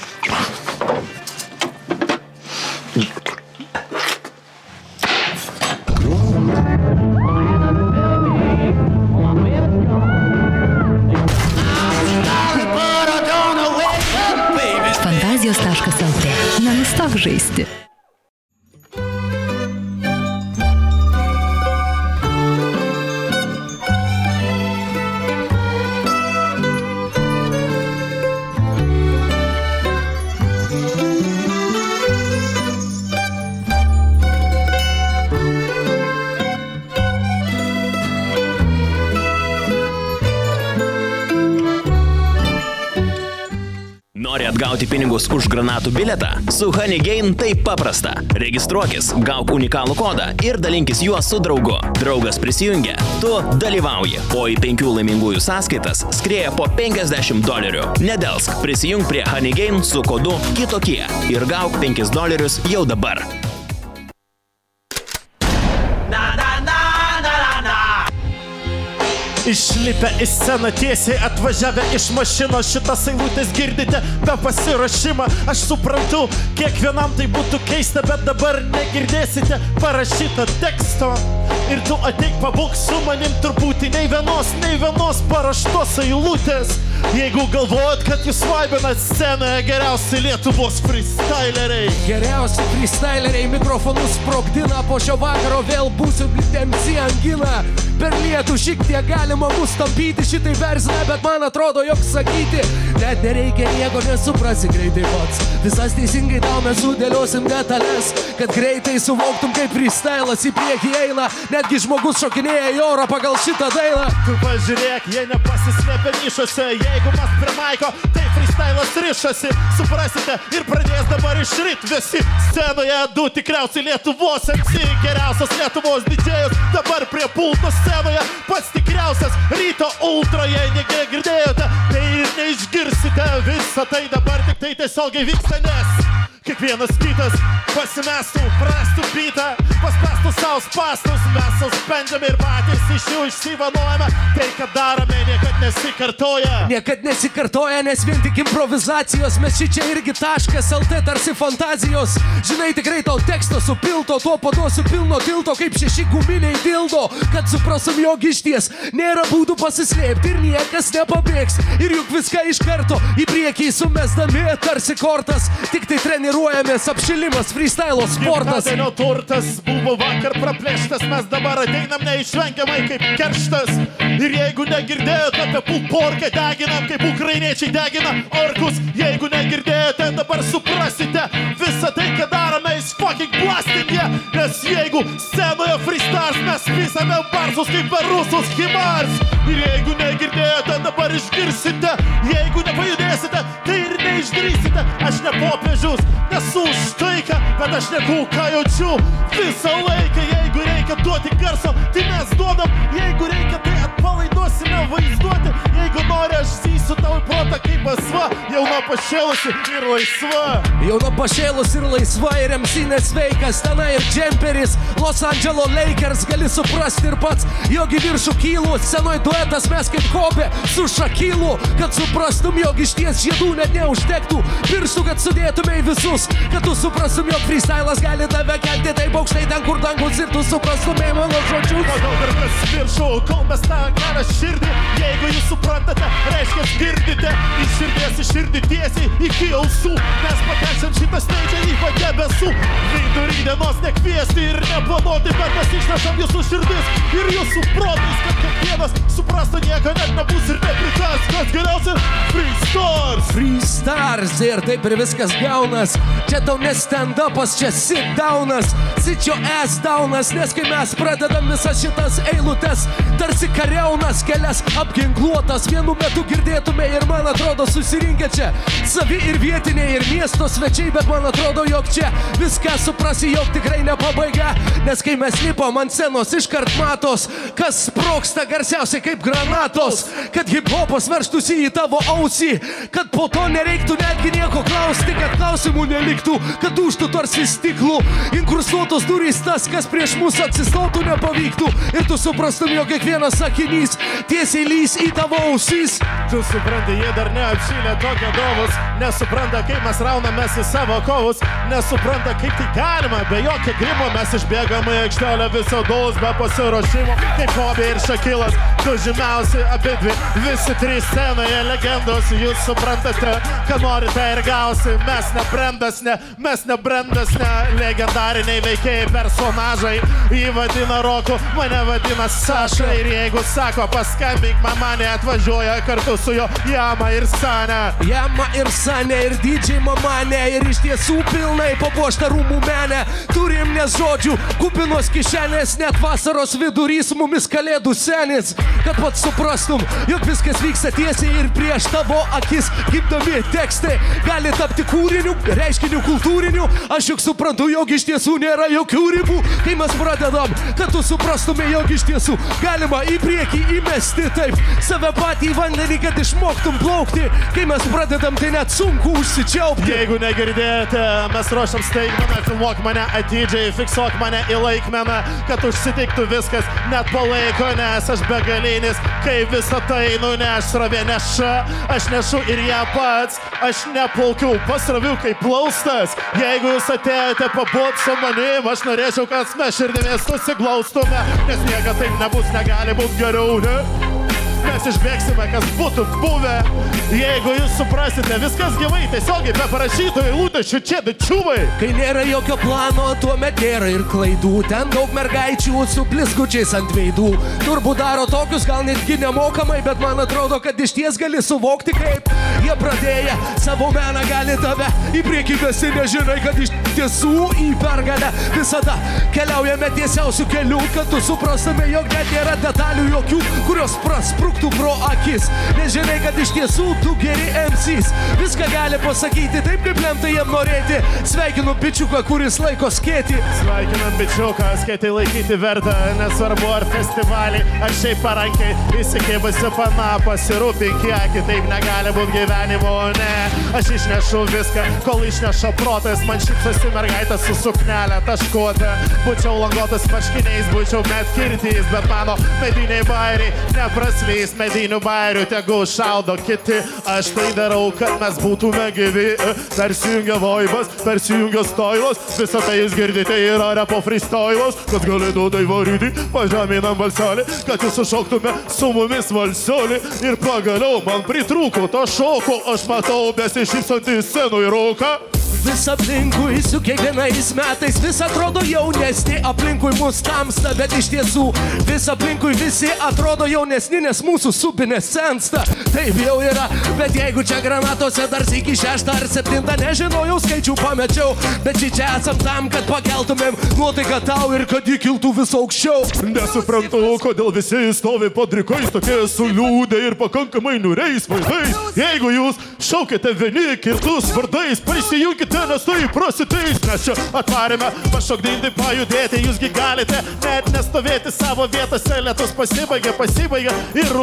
Nori atgauti pinigus už granatų bilietą? Su Honeygain tai paprasta. Registruokis, gauk unikalų kodą ir dalinkis juo su draugu. Draugas prisijungia, tu dalyvauji, o į penkių laimingųjų sąskaitas skrieja po 50 dolerių. Nedelsk, prisijung prie Honeygain su kodu kitokie ir gauk 5 dolerius jau dabar. Išlipę į sceną tiesiai atvažiavę iš mašinos. Šitas eilutės girdite be pasirašymą Aš suprantu, kiekvienam tai būtų keista, bet dabar negirdėsite parašyto teksto Ir tu ateik pabūk su manim truputį nei vienos, nei vienos paraštos eilutės. Jeigu galvojat, kad jūs vaibinat scenoje geriausi Lietuvos freestyleriai. Geriausi freestyleriai mikrofonus sprogdina, po šio vakaro vėl būsiu blitėmsi angina. Per lietų šiek tiek galima mus tampyti, šitai verzina, bet man atrodo, jog sakyti, net nereikia nieko nesuprasi greitai pats. Visas teisingai tau mes sudėliosim detalės, kad greitai suvoktum, kaip freestylas į priekį eina, netgi žmogus šokinėja į orą pagal šitą dainą. Tu pažiūrėk, jie nepasislėpia nišose, jeigu mes prie maiko, tai freestylas rišasi, suprasite ir pradės dabar išrit visi scenoje. Du tikriausiai Lietuvos MC, geriausias Lietuvos didžėjus, dabar prie pulto scenoje, pats tikriausias ryto ultra, jei negirdėjote, tai ir neišgirsite. Visą tai dabar tik tai tiesiogiai vyksta, nes kiekvienas kitas pasimestų, prastų bitą, paspestų savo spastus, mes suspendžiame ir patys iš jų išsivanuojame, tai ką darome niekad nesikartoja. Niekad nesikartoja, nes vien tik improvizacijos, mes čia irgi taškas LT tarsi fantazijos. Žinai, tikrai tau teksto supilto, tuo paduosiu pilno tilto, kaip šeši guminiai dildo, kad suprasom, jog iš ties nėra būdų pasislėpti ir niekas nepabėgs. Ir juk viską iš karto į priekį sumesdami tarsi kortas, tik tai treniruojamės, apšilimas, freestyle sportas. Gimtadienio turtas buvo vakar praplėštas, mes dabar ateinam neišvengiamai kaip kerštas. Ir jeigu negirdėjote apie pulporkę deginam, kaip ukrainiečiai degina orkus, jeigu negirdėjote, dabar suprasite visą tai, ką darome, is fucking yeah. nes jeigu scenoje freestars mes pisame barsus kaip per rusus himars. Ir jeigu negirdėjote, dabar išgirsite, jeigu nepajudėsite, tai ir neišdrysite. Aš ne popiežius, nesu už taiką, bet aš neku, ką jaučiu visą laiką. Jeigu reikia duoti garso, tai mes duodam, jeigu reikia, tai atpalaiduosime vaizduoti. Jeigu nori, aš zysiu tau į protą kaip asva, jauna pašėlusi ir laisva. Jauna pašėlus ir laisva ir MC nesveikas, tenai ir džemperis, Los Angeles Lakers gali suprasti ir pats, jog į viršų kylu, senoj duetas mes kaip kopė su šakylu, kad suprastum, jog iš ties žiedų net neužtektų, pirštų, kad sudėtumai visus, kad tu suprastum, jog freestylas gali tave kelti taip aukštai ten, kur dangus ir tu suprastumai mano žodžius. Pagal kartas viršų, kol mes tą gerą širdį, jeigu jūs suprantate, reiškia girdite, iš širdies į širdį tiesiai iki ausų, mes pakelsim šitą steidžią į padebesų, vidury dienos nekviesti ir neplanuoti, bet mes išnešam jūsų širdis ir jūsų protais, kad kiekvienas suprastų nieko net nebus ir neprikas, kas geriausia, freestars. Freestars ir taip ir viskas gaunas. Čia tau ne stand-upas, čia sit downas, sit your ass downas, nes kai mes pradedam visas šitas eilutes, tarsi kariaunas kelias apginkluotas, vienu metu girdėtume ir man atrodo susirinkę čia savi ir vietiniai ir miesto svečiai, bet man atrodo, jog čia viską suprasi, jog tikrai ne pabaiga, nes kai mes lipom ant scenos iškart matos, kas sproksta garsiausiai kaip granatos, kad hip-hopas verštųsi į tavo ausį, kad po to nereiktų netgi nieko klausti, kad klausimų neliktų, kad užtų tarsi stiklų, inkrustuotos durys tas, kas prieš mus atsistotų nepavyktų. Ir tu suprastum, jog kiekvienas sakinys tiesiai lys į tavo ausys. Tu supranti, jie dar neapšylė tokio dovus, nesupranta, kaip mes raunamės į savo kovus, nesupranta, kaip tai galima, be jokio grimo mes išbėgame į aikštelę viso daus be pasiruošimo, kaip Kobe ir Šakilas, du žymiausi abi dvi, visi trys scenoje legendos, jūs suprantate, ką norite ir gausi, mes ne brandas, ne, mes ne brandas, ne legendariniai veikėjai personažai, jį vadina Roku, mane vadina Saša ir jeigu sako paskambink, mama neatvažiuoja kartu su jo Jama ir Sana. Jama ir Sanė ir didžiai mamanė ir iš tiesų pilnai papuošta rūmų menė. Turim nes žodžių, kupinos kišenės, net vasaros vidurys mumis kalėdų senis. Kad pats suprastum, jog viskas vyksta tiesiai ir prieš tavo akis. Gimdami tekstai gali tapti kūriniu, reiškiniu kultūriniu. Aš juk suprantu, jog iš tiesų nėra jokių ribų. Kai mes pradedam, kad tu suprastume, jog iš tiesų galima į priekį įmesti taip save patį į vandenį, kad išmoktum plaukti. Kai mes pradedam, tai net sunku užsičiaupti. Jeigu negirdėjote, mes ruošiam staigmeną, filmuok mane atidžiai, fiksuok mane į laikmeną, kad užsitiktų viskas net po laiko, nes aš begalinis, kai visą tai nuneš srovė neša, aš nešu ir ją pats, aš neplaukiu pasroviu kaip plaustas. Jeigu jūs atėjote pabūti su manim, aš norėčiau, kad mes širdimės susiglaustume, nes niekada taip nebus, negali būti geriau, ne? Mes išbėgsime, kas būtų buvę. Jeigu jūs suprasite, viskas gyvai, tiesiogiai be parašytų eilutėčių čia, bičiuvai. Kai nėra jokio plano, tuomet nėra ir klaidų. Ten daug mergaičių su blizgučiais ant veidų. Turbūt daro tokius gal netgi nemokamai, bet man atrodo, kad iš ties gali suvokti, kaip jie pradėję savo meną gali tave į priekį vesti, nežinai, kad iš tiesų į pergalę visada keliaujame tiesiausių kelių, kad tu suprastume, jog net nėra detalių jokių, kurios prasprūktų pro akis. Nežinai, kad iš tiesų tu geri MCs. Viską gali pasakyti taip, kaip lemta jiem norėti. Sveikinu bičiuką, kuris laiko skėti. Sveikinam bičiuką, skaitai laikyti vertą, nesvarbu ar festivalį, ar šiaip parankiai įsikėbusi pana, pasirūpink, kiek kitaip negali būti gyvenimo, ne. Aš išnešu viską, kol išneša protas, man šypsosi mergaitė su suknelė taškuotė. Būčiau langotas marškiniais, būčiau net kirtys, bet mano mediniai bairiai nepraslys medinių bairių, tegu šaudo kiti. Aš tai darau, kad mes būtume gyvi. Persijungia vaibas, persijungia stailas, visą tai jūs girdite yra repo freestylas, kad galėtų tai varyti, pažeminam balselį, kad jūs sušoktume su mumis valselį. Ir pagaliau man pritrūko to šoko, aš matau besišypsantį scenų į rūką. Vis aplinkui su kiekvienais metais vis atrodo jaunesni, aplinkui mus tamsta, bet iš tiesų vis aplinkui visi atrodo jaunesni, nes mūsų subinės sensta. Taip jau yra, bet jeigu čia granatose dar iki šeštą ar septintą, nežinojau, skaičių pamečiau, bet čia čia esam tam, kad pakeltumėm nuotaiką tau ir kad ji kiltų vis aukščiau. Nesuprantu, kodėl visi stovi padrikais tokie suliūdę ir pakankamai niuriais vaizdais. Jeigu jūs šaukite vieni kitus vardais, prisijungite, nes tai prasiteis. Mes čia atvarėme pašokdinti, pajudėti, jūsgi galite net nestovėti savo vietose. Lietus pasibaigė, pasibaigė ir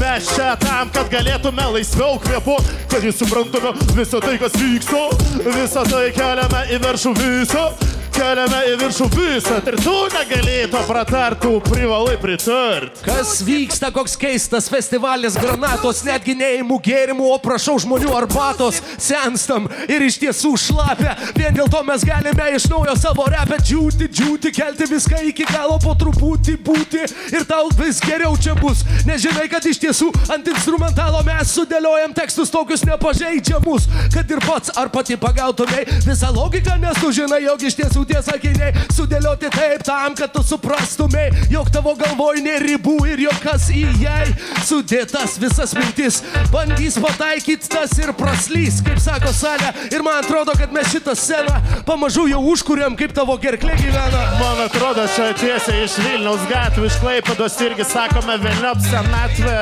mes čia tam, kad galėtume laisviau kvepuoti, kad jūs suprantume visą tai, kas vyksta. Visą tai keliame į viršų visą. Keliame į viršų visą ir tu negalėtų pratartų, privalai pritart. Kas vyksta, koks keistas festivalis granatos, netgi neįmų gėrimų, o prašau žmonių arbatos, senstam ir iš tiesų šlapia. Vien dėl to mes galime iš naujo savo repę džiūti, džiūti, kelti viską iki galo po truputį būti ir tau vis geriau čia bus. Nežinai, kad iš tiesų ant instrumentalo mes sudėliojam tekstus tokius nepažeidžiamus, kad ir pats ar pati pagautumai visą logiką, nes tu žinai, jog iš tiesų tie sakiniai sudėlioti taip tam, kad tu suprastumai, jog tavo galvoj nėra ribų ir jokas į jai sudėtas visas mintis. Bandys pataikyti tas ir praslys, kaip sako salė. Ir man atrodo, kad mes šitą sceną pamažu jau užkuriam, kaip tavo gerklė gyvena. Man atrodo, čia tiesiai iš Vilniaus gatvių, iš Klaipados irgi sakome Vilniop senatvė.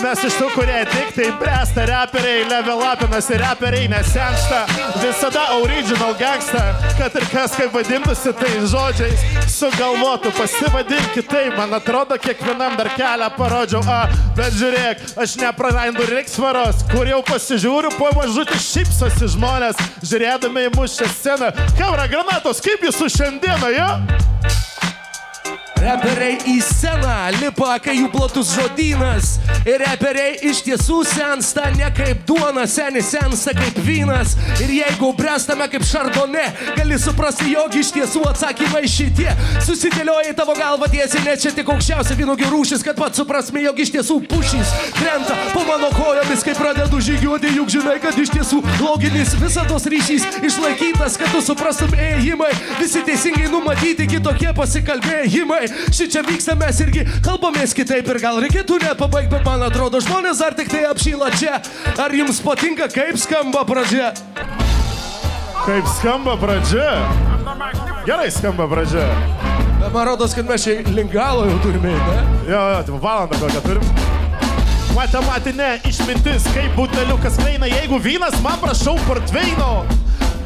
Mes iš tų, kurie tik tai bręsta, reperiai levelapinasi, reperiai nesensta. Visada original gangsta, kad ir kas kaip vadintųsi tai žodžiais, sugalvotų, pasivadink kitaip. Man atrodo, kiekvienam dar kelią parodžiau, a, bet žiūrėk, aš neprarandu reiksvaros, kur jau pasižiūriu, pamažu tik šypsosi žmonės, žiūrėdami į mūsų sceną. Kamera granatos, kaip jūsų šiandieną, jo? Ja? Reperiai į sceną lipa, kai jų platus žodynas. Ir reperiai iš tiesų sensta ne kaip duona, seni sensta kaip vynas. Ir jeigu brestame kaip šardone, gali suprasti, jog iš tiesų atsakymai šitie. Susidėlioja į tavo galvą tiesiai, ne čia tik aukščiausia vynogių rūšis, kad pats suprasme, jog iš tiesų pušys krenta po mano kojomis, kai pradedu žygiuoti, juk žinai, kad iš tiesų loginis visados ryšys išlaikytas, kad tu suprastum ėjimai, visi teisingai numatyti, kitokie pasikalbėjimai. Ši čia vyksta, mes irgi kalbamės kitaip ir gal reikėtų nepabaigti, bet man atrodo, žmonės ar tik tai apšyla čia. Ar jums patinka, kaip skamba pradžia? Kaip skamba pradžia? Gerai skamba pradžia. Man rodos, kad mes čia link galo jau turime, ne? Jo, jo, tai valandą kokią turim. Matematinė išmintis, kaip buteliukas kleina, jeigu vynas, man prašau portveino.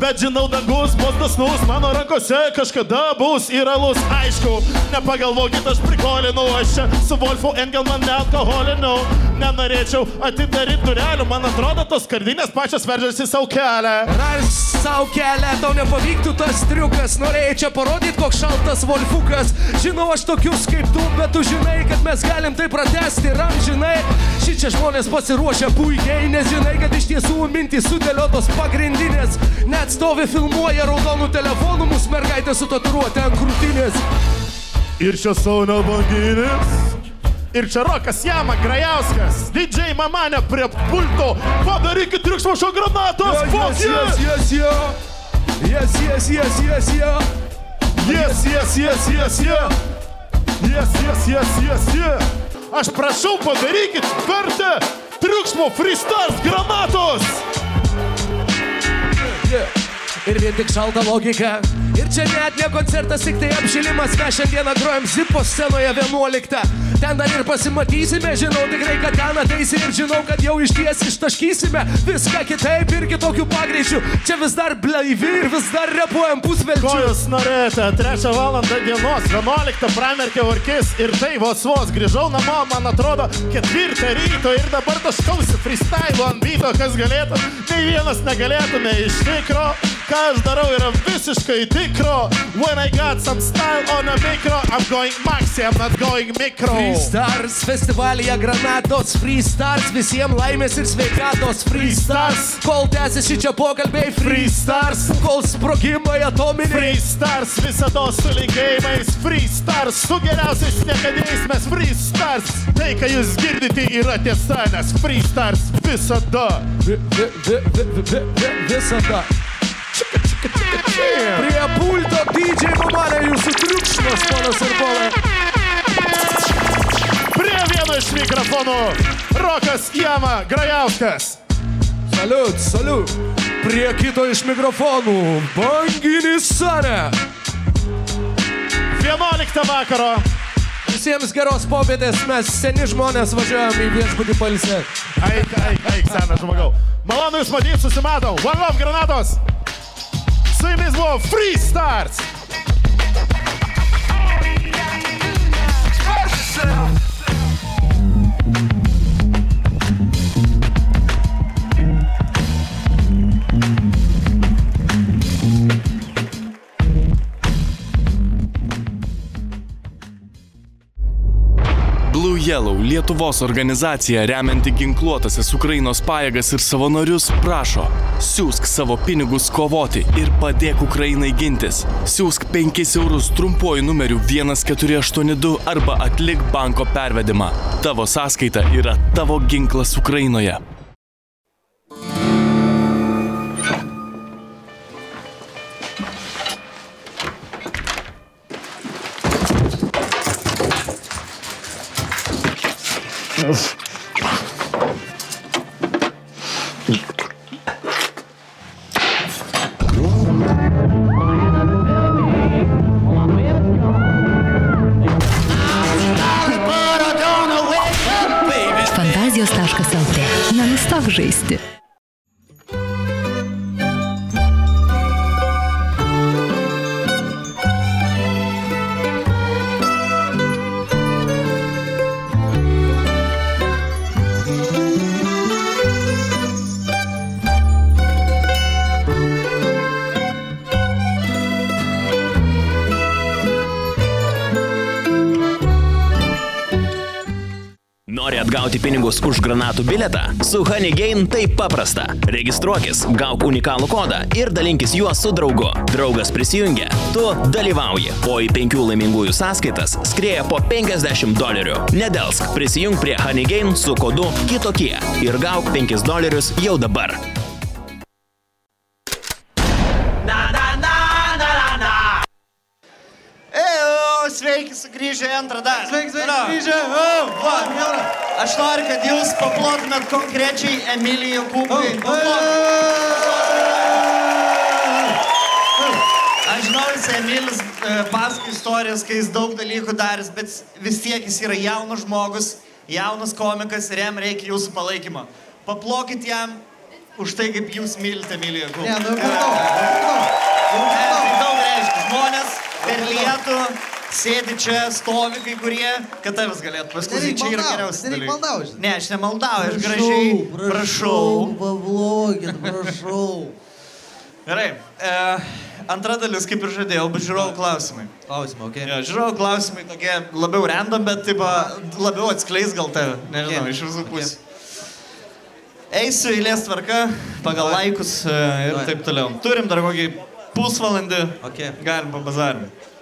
Bet žinau, dangus bus dosnus, mano rankose kažkada bus įralus, aišku. Nepagalvokit, aš prikolinu, aš čia su Wolfu Engelman nealkoholinu. nenorėčiau atidaryti durelių, man atrodo, tos skardinės pačios veržiasi savo kelią. Ar savo kelią tau nepavyktų tas triukas, norėjai čia parodyti, koks šaltas Wolfukas. Žinau, aš tokius kaip tu, bet tu žinai, kad mes galim tai pratesti ir amžinai. Šį čia žmonės pasiruošę puikiai, nes žinai, kad iš tiesų mintys sudėliotos pagrindinės. Net stovi filmuoja raudonų telefonų, mūsų mergaitė su tatuiruotė ant krūtinės. Ir čia Saunio banginis. Ir čia Rokas Jama Grajauskas. Didžiai mamanė prie pulto. Padarykit triukšmo šio granatos. Yes, yes, yes, yes, yes, yes, yes, yes. yes, yes, yes, yes, yes. Yes, yes, yes, yes, yes. Aš prašau, padarykit vertę triukšmo freestars granatos. Yeah. Ir vien tik šalta logika. Ir čia net ne koncertas, tik tai apšilimas, mes šiandieną grojam Zipo scenoje 11. Ten dar ir pasimatysime, žinau tikrai, kad ten ateisi ir žinau, kad jau iš ties ištaškysime viską kitaip ir kitokių pagreičių. Čia vis dar blaivi ir vis dar repuojam Ko pusvelčių. jūs norėjote? Trečią valandą dienos, 11 pramerkė orkis ir tai vos vos grįžau namo, man atrodo, ketvirtą ryto ir dabar taškausi freestyle ant byto, kas galėtų, nei vienas negalėtume iš tikro, ką aš darau yra visiškai tikro. When I got some style on a micro, I'm going maxi, I'm not going micro. Freestars festivalyje granatos, freestars visiems laimės ir sveikatos, freestars. Kol tęsiasi čia pokalbiai, freestars. Kol sprogimai atominiai. Freestars visada su linkėjimais, freestars su geriausiais niekadėjais mes freestars. Tai, ką jūs girdite, yra tiesa, nes freestars visada. Vi- vi- vi- vi- vi- vi- vi- Visada. Prie pulto DJ Mamalė jūsų triukšmas, ponas ir ponai. Prie vieno iš mikrofonų Rokas Jama Grajauskas. Saliut, saliut. Prie kito iš mikrofonų. Banginis Sane. 11 vakaro. Visiems geros popietės, mes seni žmonės važiuojam į viešbutį palsę. Eik, eik, eik, senas žmogau. Malonu jūs matyti, susimatom. sing this one. Free starts. Express yourself. Blue Yellow Lietuvos organizacija remianti ginkluotasias Ukrainos pajėgas ir savanorius prašo siūsk savo pinigus kovoti ir padėk Ukrainai gintis. Siūsk 5 eurus trumpuoju numeriu 1482 arba atlik banko pervedimą. Tavo sąskaita yra tavo ginklas Ukrainoje. business. Pinigus už granatų bilietą? Su Honeygain tai paprasta. Registruokis, gauk unikalų kodą ir dalinkis juo su draugu. Draugas prisijungia, tu dalyvauji, o į penkių laimingųjų sąskaitas skrieja po 50 dolerių. Nedelsk, prisijung prie Honeygain su kodu kitokie ir gauk 5 dolerius jau dabar. Sugrįžę į antrą dalį. Sveiki, sveiki, grįžę. Va, gera. Aš noriu, kad jūs paplotumėt konkrečiai Emilijų Kūpui. Aš žinau, jis Emilis e, pasako istorijas, kai jis daug dalykų daręs, bet vis tiek jis yra jaunas žmogus, jaunas komikas ir jam reikia jūsų palaikymo. Paplokit jam už tai, kaip jūs mylite Emiliją Kūpui. Ne, nu, daug. per daug. Ne, tai daug reiškia. Žmonės per lietų Sėdi čia, stovi kai kurie, kad tavęs galėtų. Nereik Čia yra geriausias. nereik dalykas. maldaut, žinai. Ne, aš nemaldauju, aš gražiai. Prašau. Pavlogit, prašau. Gerai. E, antra dalis, kaip ir žadėjau, bus žiūrovų klausimai. Klausimą, okei. Jo, žiūrovų klausimai tokie labiau random, bet taip, labiau atskleis gal tave. Nežinau, Okay. iš visų pusių. Eisiu eilės tvarka, pagal laikus e, ir taip toliau. Turim dar kokį pusvalandį. Okay. Galim pabazarinti.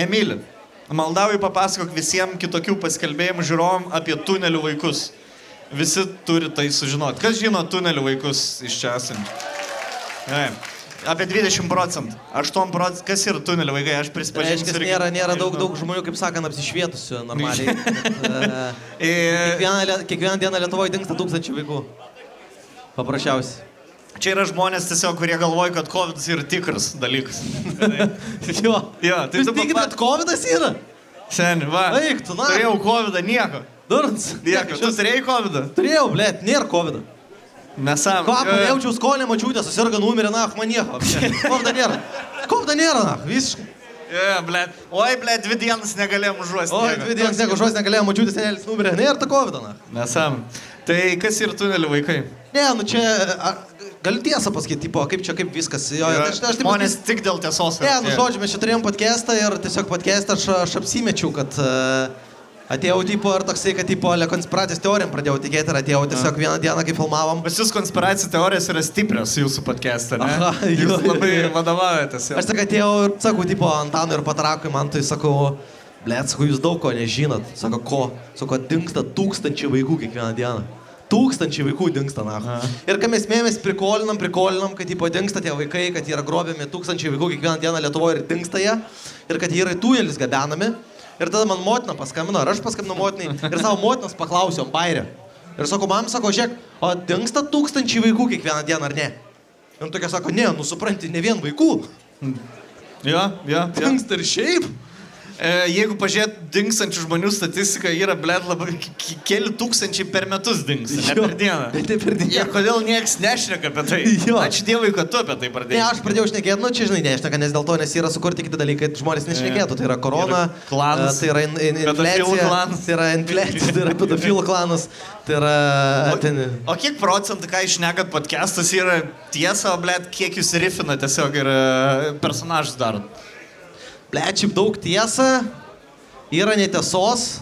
Emilį, maldauju papasakok visiems kitokių paskelbėjimų žiūrovom apie tunelių vaikus. Visi turi tai sužinoti. Kas žino tunelių vaikus iš čia esančių? Apie 20 procentų. 8 procentų. Kas yra tunelių vaikai? Aš prisipažinsiu. Reiškia, irgi nėra, nėra daug, daug žmonių, kaip sakant, apsišvietusių normaliai. Bet, e, E, kiekvieną, kiekvieną dieną Lietuvoje dinksta tūkstančių vaikų. Paprasčiausiai. Čia yra žmonės tiesiog, kurie galvoja, kad COVID yra tikras dalykas. jo. Jo, tai Jūs tu tikit, papa- kad COVID yra? Seniai, va. Eik, tu, na. Turėjau COVID, nieko. Durns. Nieko. Tu turėjai COVID? Turėjau, blėt, nėra COVID. Mes savo. Kvapą jaučiau skonę, mačiutę, susirga numirė, na, man nieko. COVID nėra. COVID nėra, na, visiškai. Ja, ble. Oi, ble, dvi dienas negalėjom užuosti. O, dvi dienas nieko, žodžiu negalėjau, mačiutė senelis numirė, nėra ta COVID, na. Mes savo. Tai kas yra tunelių vaikai? Ne, nu čia, galiu tiesą pasakyti, tipo, kaip čia, kaip viskas. Jo, Yra aš, aš taip Žmonės tik dėl tiesos. Ne, nu žodžiu, mes čia turėjom podcastą ir tiesiog podcastą aš, aš apsimečiau, kad uh, atėjau tipo ir toksai, kad tipo ale konspiracijos teorijom pradėjau tikėti ir atėjau tiesiog vieną dieną, kai filmavom. Jūs konspiracijų teorijos yra stiprios jūsų podcast'e, ne? Aha, jūs jo, labai jo. vadovaujatės. jo. Aš tik atėjau ir sakau, tipo, Antanui ir Patarakui, man tai sakau, blėt, sakau, jūs daug ko nežinot. Sako, ko? Sako, dinksta tūkstančiai vaikų kiekvieną dieną. Tūkstančiai vaikų dinksta, na. Ir kai mes mėmės prikolinam, prikolinam, kad tipo dinksta tie vaikai, kad jie yra grobiami tūkstančiai vaikų kiekvieną dieną Lietuvoje ir dinksta jie. Ir kad jie yra tunelis gabenami. Ir tada man motina paskambino, ar aš paskambinau motinai. Ir savo motinas paklausiau, bairė. Ir sako, mam, sako, žiūrėk, o dinksta tūkstančiai vaikų kiekvieną dieną, ar ne? Ir tokia sako, ne, nu supranti, ne vien vaikų. Jo, jo. jo. Dingsta ir šiaip. E, jeigu pažiūrėt dingstančių žmonių statistiką, yra, blėt, labai keli tūkstančiai per metus dingsta. Ne per dieną. bet ne per dieną. Ir kodėl niekas nešneka apie tai? Jo. Ačiū Dievui, kad tu apie tai Ne, pradėjai. aš pradėjau šnekėti, nu čia žinai, nešneka, nes dėl to, nes yra sukurti kiti dalykai, kad žmonės nešnekėtų. Tai yra korona, Yra klanas. e, tai yra in, in, infliacija, klanas. tai yra infliacija, tai yra pedofilų klanas, tai yra... Ten, O kiek procentų, ką išnekat podcastas, yra tiesa, o blėt, kiek jūs rifinat tiesiog ir e, personažus darot? Plečiai daug tiesa, yra netiesos,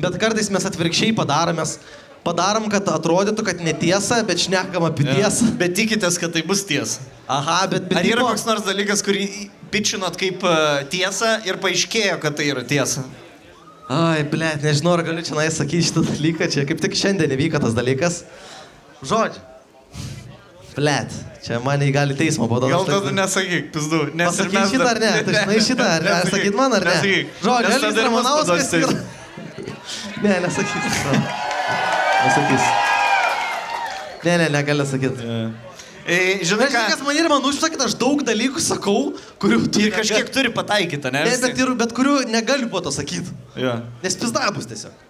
bet kartais mes atvirkščiai padarom, mes padarom, kad atrodytų, kad netiesa, bet šnekam apie tiesą. Bet tikitės, kad tai bus tiesa. Aha, bet... bet Ar yra koks nors dalykas, kurį pičinot kaip e, tiesą ir paaiškėjo, kad tai yra tiesa? Ai, blėt, nežinau, ar galiu čia sakyti šitą dalyką, čia kaip tik šiandien įvyko tas dalykas. Žodžiu. Blėt, čia mane įgali teismo Gal padovanoti. tada nesakyk, pizdu. Nes Pasakyk mes šitą ar ne? Tu žinai šitą, ar ne? Sakyt man ar ne? nesakyk. Žodžiu, Elvis Ramanauskas ir... Ne, nesakys. Nesakys. Ne, ne, negali sakyti. E, žinai, Žinai, kas man ir man užsakė, aš daug dalykų sakau, kurių tu... Ir kažkiek turi pataikyti, ne? Ne, bet, ir, bet kurių negaliu po to sakyti. Jo. Nes pizdabus tiesiog.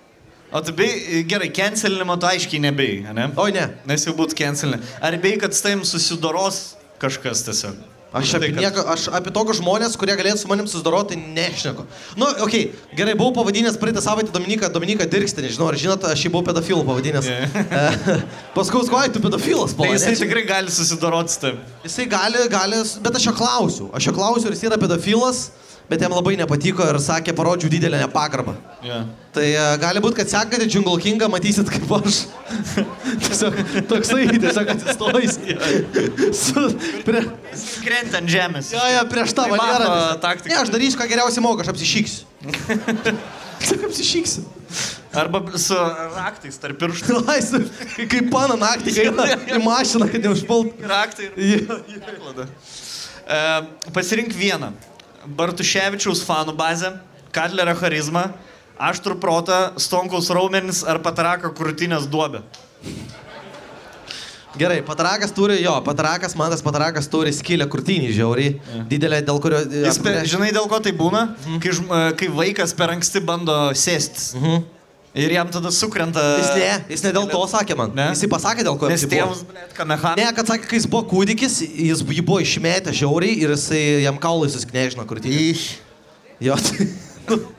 O tu bei, gerai, cancelinimo tu aiškiai nebei, ne? Oi, ne. Nes jau būtų cancelinė. Ar bei, kad su tavim susidoros kažkas tiesiog? Aš apie, tai, nieko, aš apie tokius žmonės, kurie galėtų su manim susidoroti, nešneku. Nu, okei, okay, gerai, buvau pavadinęs praeitą savaitę Dominiką, Dominiką Dirkstį, nežinau, ar žinot, aš jį buvau pedofilų pavadinęs. Yeah. Paskui, skoj, tu pedofilas, Tai pala. jisai tikrai gali susidoroti su tavim. Jisai gali, gali, bet aš jo klausiu. Aš jo klausiu, ar jis yra pedofilas, bet jam labai nepatiko ir sakė, parodžiau didelę nepagarbą. Jo. Tai e, gali būti, kad sekate Jungle Kingą, matysit kaip aš. tiesiog toksai, tiesiog atsistojus. Su, prie, Krenta ant žemės. jo, jo, prieš tą Tai taktiką. Ne, aš darysiu, ką geriausiai moku, aš apsišyksiu. Tik apsišyksiu. Arba su raktais tarp pirštų. Laisvė, kaip pana naktį, kai eina į mašiną, kad neužpult. Raktai ir... Perklada. E, pasirink vieną. Bartuševičiaus fanų bazę, Katlerio charizmą, aštrų protą, stonkaus raumenis ar patarako krūtinės duobę. Gerai, patarakas turi, jo, patarakas, man tas patarakas turi skylę krūtinį žiauriai. Didelę, dėl kurio... Jis, pe, žinai, dėl ko tai būna? Mhm. Kai, e, kai vaikas per anksti bando sėstis. Ir jam tada sukrenta... Jis ne, jis ne dėl to sakė man. Ne? Jis pasakė dėl ko. Nes buvo. tėvas, blėt, kamehan. Ne, kad sakė, kai jis buvo kūdikis, jis jį buvo išmetę žiauriai ir jisai jam kaulai susiknežino krūtinį. Ich. Jo,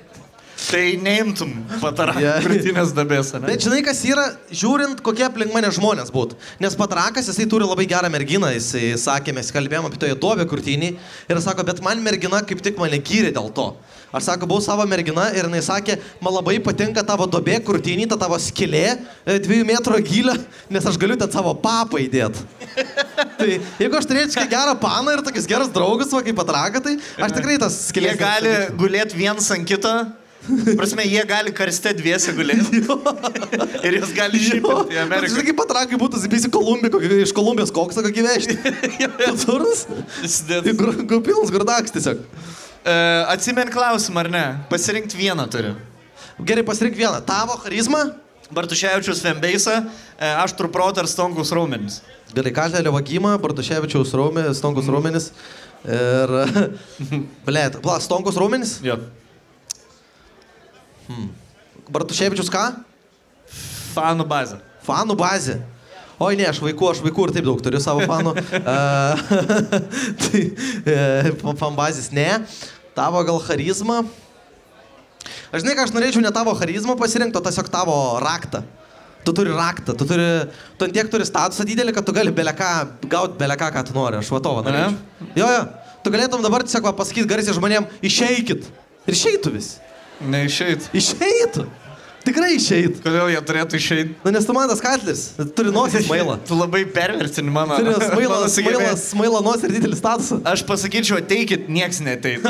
tai... Neimtum patarą Jo. krūtinės dabės, ne? Bet žinai, kas yra, žiūrint, kokie aplink mane žmonės būtų. Nes patrakas, jisai turi labai gerą merginą, jisai sakė, mes kalbėjome apie toje duobę krūtinį ir sako, bet man mergina kaip tik mane gyrė dėl to. Aš sako, buvau savo mergina ir jinai sakė, man labai patinka tavo dobė krūtinį, ta tavo skilė e, dviejų metrų gylio, nes aš galiu ten savo papą įdėti. tai jeigu aš turėčiau gerą paną ir tokius gerus draugus, va, kaip patraka, tai aš tikrai tas Jie skilės. gali gulėti viens ant kito. Prasme, jie gali karste dviese gulėti. Ir jūs gali iššipinti į Ameriką. Žinai, kaip patrakai būtų, zibisi Kolumbija, kokį- iš Kolumbijos koksą kokį vežti. Turnas? Pilnas gurdaks tiesiog. E, Atsimink klausimą, ar ne? Pasirinkti vieną turiu. Gerai, pasirink vieną. Tavo charizma? Bartuševičius Fembeisa, aš turprot ar stonkus raumenis. Gerai, Kaltelio vagimą, Bartuševičiaus raumenis, Stonkus raumenis. Ir... Blėt, Stonkus raumenis? Jo. Bartuševičius ką? Fanų bazė. Fanų bazė. Oi ne, aš vaikų, aš vaikų ir taip daug turiu savo fanų. Tai e, fan bazės ne. Tavo gal charizma? Aš žinai, ką aš norėčiau ne tavo charizmą pasirinkti, o tiesiog tavo raktą. Tu turi raktą, tu turi, tu ant tiek turi statusą didelį, kad tu gali beleką, gauti beleką, ką tu nori. Aš vatovą norėčiau. Jo, jo. Tu galėtum dabar tiesiog pasakyti garsiai žmonėm, išeikit. Ir išeitų vis. Neišeit. Išeitų. Tikrai išeitų. Kodėl jie turėtų išeiti? Nu, nes tu man tas katlis, turi nosis mailą. Tu labai pervertini mano. Turi sugebėjimą. smailas, smailą nos ir didelį statusą. Aš pasakyčiau, ateikit, nieks neteit.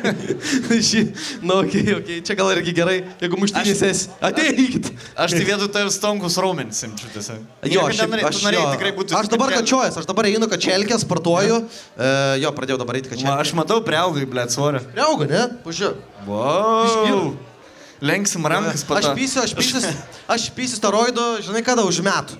Šį, nu, okei, okay, okay. čia gal irgi gerai, jeigu muštinys Aš- esi. Ateikit. Aš tai vietoj tavęs stonkus raumenis simčiu tiesiog. Jo, šiaip, nenorėjai- aš, norėjai tikrai būti. aš dabar kačiojas, aš dabar einu kačelkė, sportuoju. E, jo, pradėjau dabar eiti Ma, kačelkė. aš matau, priaugai, blėt, svorio. Priauga, ne? Pažiūrėk. Wow. Lenksim rankas po Aš pysiu, aš pysiu, aš pysiu steroidų, žinai kada, už metų.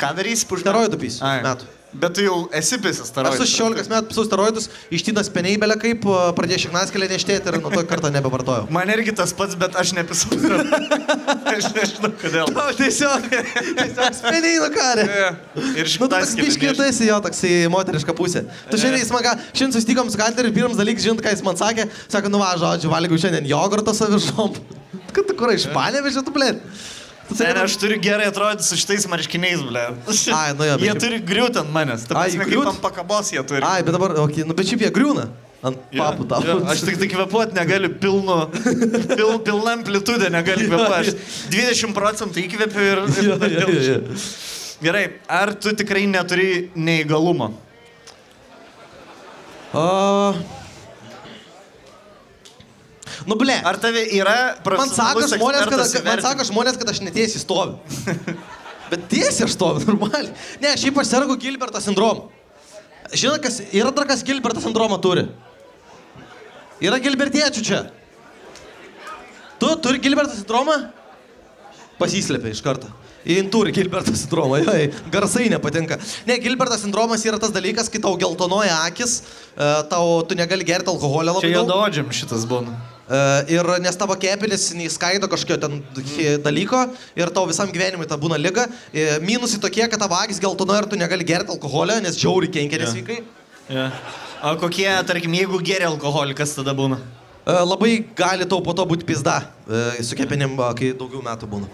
Ką darysi už Steroidų pysiu. Metų. Bet tu jau esi pisas, Aš tarai. su 16 metų pisau steroidus, ištynas peniai belė kaip, pradėjau šiknaskelę neštėti ir nuo to kartą nebevartojau. Man irgi tas pats, bet aš nepisau. aš nežinau kodėl. O, tiesiog, tiesiog speniai nukarė. Ir Nu, šiktas biškiai, tu esi jo toksai moteriška pusė. Tu šiandien, jis man ką, šiandien susitikom su Kalteriu ir pirmas dalykas, žinot, ką jis man sakė, sako, nu va, žodžiu, valgiau šiandien jogurtą savišom. Kad tu kur iš panėvežė, tu blėt. Ne, ne, aš turiu gerai atrodyti su šitais marškiniais, ble. Ai, nu jo, bet Jie šiaip- turi griūti ant manęs. Ta Ai, prasme, kaip griūt? ant pakabos jie turi. Ai, bet dabar, okay, nu bet šiaip jie griūna. Ant Jo, papų tau. jo, Aš tik tai kvepuoti negaliu pilnu, pil, pilna amplitudė negaliu kvepuoti. Aš 20 procentų įkvepiu ir... ir vėl jo, jo. Gerai, ar tu tikrai neturi neįgalumo? O... Nu, ble. Ar tave yra Man sako, profesionalus žmonės, kad, man sako žmonės, kad aš netiesiai stoviu. Bet tiesiai aš stoviu, normaliai. Ne, šiaip aš sergu Gilberto sindromu. Žinot, kas yra dar kas Gilberto sindromą turi? Yra Gilbertiečių čia. Tu turi Gilberto sindromą? Pasislėpia iš karto. Jin turi Gilberto sindromą, jo, garsai nepatinka. Ne, Gilberto sindromas yra tas dalykas, kai tau geltonoja akis, e, tau tu negali gerti alkoholio labai Čia daug. jododžiam šitas būna. E, Ir nes tavo kepenis neįskaido kažkokio ten dalyko ir tau visam gyvenimui ta būna lyga. E, Minusai tokie, kad tavo akis geltonuoja ir tu negali gerti alkoholio, nes žiauri kenkia nesveikai. Ja. O kokie, tarkim, jeigu geria alkoholį, kas tada būna? E, Labai gali tau po to būti pizda su kepenim, kai daugiau metų būna.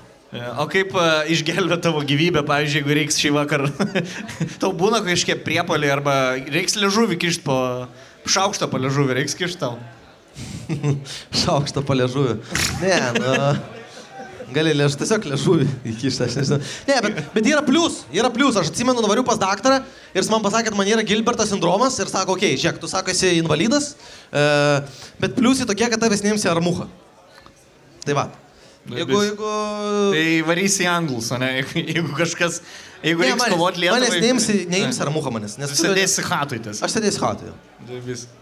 O kaip išgelbė tavo gyvybę, pavyzdžiui, jeigu reiks šį vakarą? tau būna kažkiek priepolį arba reiks ležuvį kišti po... Šaukštą po ležuvį reiks kišti tau. Šaukštą paliežuvį. Ne, nu. Gali lėž, tiesiog liežuvį įkišti, aš nežinau. Ne, bet, bet yra plius, yra plius. Aš atsimenu, nuvariu pas daktarą ir jis man pasakė, kad man yra Gilberto sindromas ir sako, okei, okay, žiūrėk, tu sako, esi invalidas, e, bet pliusai tokie, kad tavęs neimsi armuha. Tai va. Jeigu, jeigu... Tai varysi į anglus, ne? Jeigu, jeigu kažkas... Jeigu Ne, reiks kovoti lietuvai... Manęs neimsi, neimsi armuha manęs. Nes Sėdėsi hatui tas. Aš sėdėsiu hatui.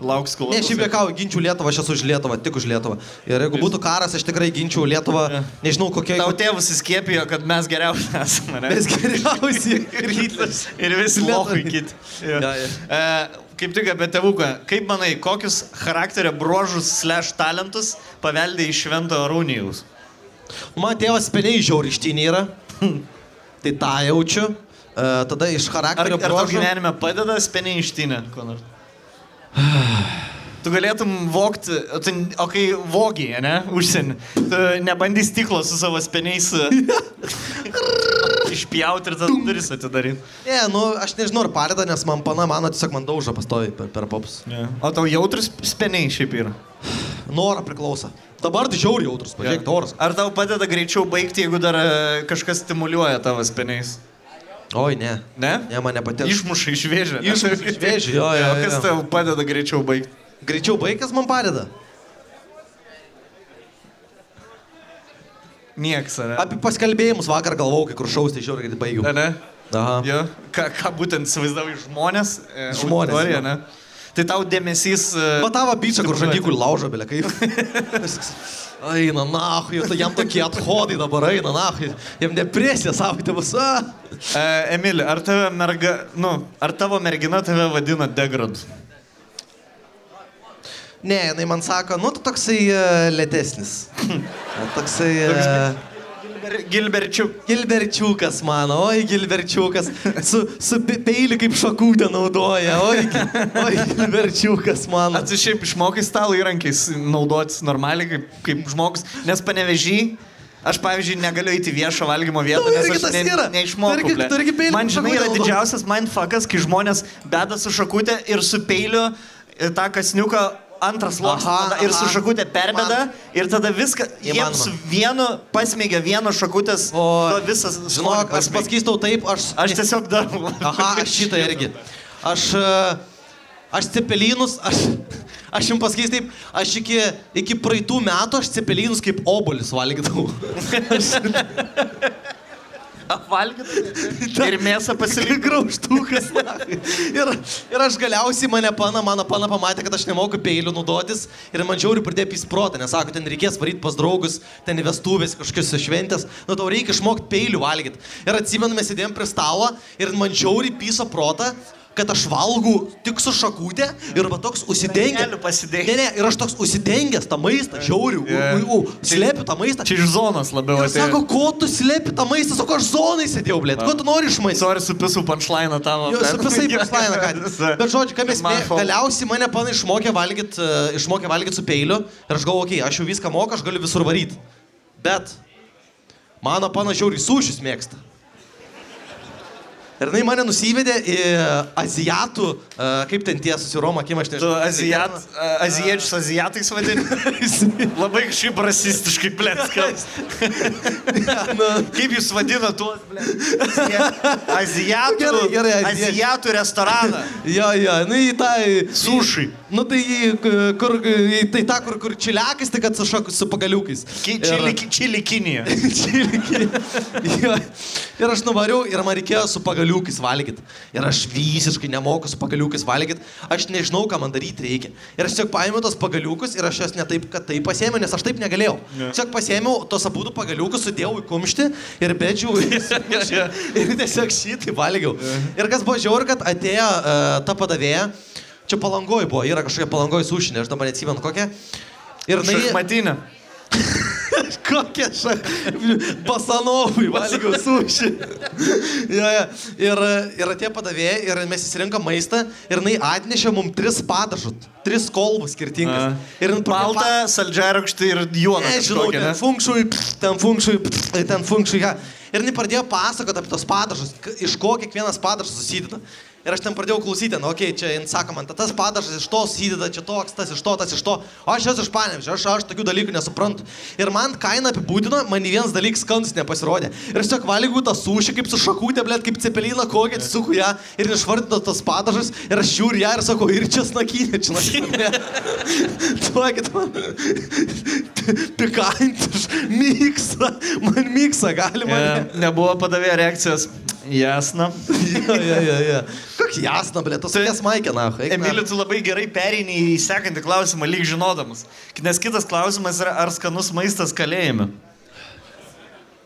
Lauks kol... Ne, šiaip jėkau, ginčiau Lietuvą, aš esu už Lietuvą, tik už Lietuvą. Ir jeigu būtų karas, aš tikrai ginčiau Lietuvą, nežinau kokia... Tau tėvus įskiepijo, kad mes geriausi esame, ne? Mes geriausi ir Hitleris. Ir visi Lietuvai. kiti. Jo. Jo, jo. E, kaip tik apie tėvuką. Kaip manai, kokius charakterio bruožus slash talentus paveldė iš Švento Arūnijaus? Man tėvas peniai žiaurištinė yra. tai tą jaučiu. E, tada iš Ar, charakterio ar tau bruožų- gyvenime padeda speniai ištinė? ko nors? tu galėtum vokti, o, tu, o kai vogiai, ne, užsienį, tu nebandys stiklo su savo speniais išpjauti ir tada duris atidaryti. Ne, nu, aš nežinau, ar padeda, nes man pana mano tiesiog man daužo pastovi per, per popus. O tau jautrus speniai šiaip yra. Norą priklauso. Dabar tai žiauriai jautrus, pažiūrėk, oras. Ar tau padeda greičiau baigti, jeigu dar e, kažkas stimuliuoja tavo speniais? Oi, ne. Ne? Ne, man nepatinka. Išmuša iš vėžio. ne? Išmuša iš vėžio, jo, jo, O Kas jo. tau padeda greičiau baigti? Greičiau baigęs man padeda. Nieks, ar ne? Apie paskalbėjimus vakar galvojau, kai kur šaus, tai žiauriai greitai baigiau. Ar ne? Aha. Jo, ką, ką būtent įsivaizdavai žmonės? e, Žmonės, auditoriją, jo. ne? Tai tau dėmesys... e, Matavo bičią, kur žandikų laužo, belia kaip. Eina, na, tai jam tokie athodai dabar eina, na, jam depresija savaitė bus. E, Emili, ar, merga, nu, ar tavo mergina tave vadina degrad? Ne, jinai man sako, nu, tu toksai uh, lėtesnis. toksai... Uh, Gilber, Gilberčiuk. Gilberčiukas mano, oi Gilberčiukas, su, su pe- peiliu kaip šakutę naudoja, oi, oi Gilberčiukas mano. Ar tu šiaip išmokai stalo įrankiais naudotis normaliai kaip, kaip žmogus? Nes panevežį, aš pavyzdžiui negaliu eiti į viešą valgymo vietą, Nu, nes aš ne, neišmokau. Man žinai yra didžiausias mindfuckas, kai žmonės beda su šakutė ir su peiliu e, tą kasniuką antras sluoksnis ir su šakutė perbeda ir tada viską, jiems su vienu pasmėgia vieno šakutės, O, visas Žinok, aš pasakysiu taip, aš... Aš tiesiog darau. Aha, aš šitą irgi. Aš, e, aš cepelynus, aš, aš jums pasakysiu taip, aš iki, iki praeitų metų aš cepelynus kaip obuolius valgydavau. Apvalgyti ir mėsą pasilikti. Graužtukas. ir, ir aš galiausiai mane pana, mano pana pamatė, kad aš nemoku peilių naudotis ir man žiauri pradėjo pisprotą, nes sako, ten reikės varyti pas draugus, ten vestuvės kažkokios šventės, nu tau reikia išmokti peilių valgyti. Ir atsimenu, mes sėdėjom prie stalo ir man žiauri pyso protą kad aš valgau tik su šakutė ir va toks užsidengęs. Ne, ne, ir aš toks užsidengęs tą maistą, žiauriu, Yeah. yeah. slėpiu tą maistą. Čia iš zonos labiau Ir atėjo. sako, ko tu slėpi tą maistą, sako, aš zonai sėdėjau, blėt, ko tu nori iš manęs? Sorry, supisų punchline tavo. Jo, su visai paslaina, ką. Bet žodžiu, ką mes galiausiai mane pana išmokė valgyti, uh, išmokė valgyti su peiliu ir aš galvoju, okei, okay, aš jau viską moku, aš galiu visur varyti. Bet mano pana žiauriai sušius mėgsta. Ir jinai mane nusivedė į azijatų, kaip ten tie susiroma, akim aš nežinau. azijat, azijiečius azijatais vadini? Labai kažkaip rasistiškai plėtka. Kaip jūs vadina tuos, ble? Azijatų, Gerai, gerai, azijiečiai. azijatų restoraną. Jo, jo, nu į tą... Sushi. Nu tai į, kur, į, tai tą, kur, kur čiliakas, tai kad su, pagaliukais. Ki- Ir- Čili, čili Kinija. Čiliki. Jo. Ir aš nuvariau ir man reikėjo su pagaliukais valgyti. Ir aš visiškai nemoku su pagaliukais valgyti. Aš nežinau, ką man daryti reikia. Ir aš tiesiog paėmiau tos pagaliukus ir aš juos ne taip, kad taip pasėmiau, nes aš taip negalėjau. Ne. Tiesiog pasėmiau tos abu pagaliukus, sudėjau į kumštį ir bedžiau. ir tiesiog šitai valgiau. Ir kas buvo žiaur, kad atėjo uh, ta padavėja. Čia palangoj buvo, yra kažkokia palangoj sušinė, aš dabar neatsimenu kokia. Ir jinai... Šachmatinė. Kokie šak... Basanovai valgiau suši. ja, ja. Ir, ir atėjo padavėjai ir mes įsirinkom maistą ir jinai atnešė mums tris padažus, tris kolbus skirtingas. Ir jin pradėjo Balta, saldžiarūkštį ir juodą. Nežinau, ten funkšui, ten funkšui, ten funkšui. Ja. Ir jinai pradėjo pasakoti apie tos padažus, iš ko kiekvienas padažas susideda. Ir aš ten pradėjau klausyti, nu, okei, okay, čia jin sako man, tas padažas iš to susideda, čia toks, tas iš to, tas iš to. O aš esu iš panėmžio, aš, aš tokių dalykų nesuprantu. Ir man kaina apibūdino, man vienas dalykas skanus nepasirodė. Ir aš tiesiog valgau tą sušį kaip su šakutė, blėt, kaip cepeliną, kokią suku ją ir išvardino tas padažas. Ir aš žiūriu ją ir sakau, ir čia snakinė, čia snakinė. Duokit man pikantiš, miksą, man miksą galima. E, Nebuvo padavėjo reakcijos. Jasna. Ja, ja, ja, ja. Koks jasna, blė, tos tokias maikė, na. Emilį, tu labai gerai pereini į sekantį klausimą, lyg žinodamas. Nes kitas klausimas yra, ar skanus maistas kalėjime.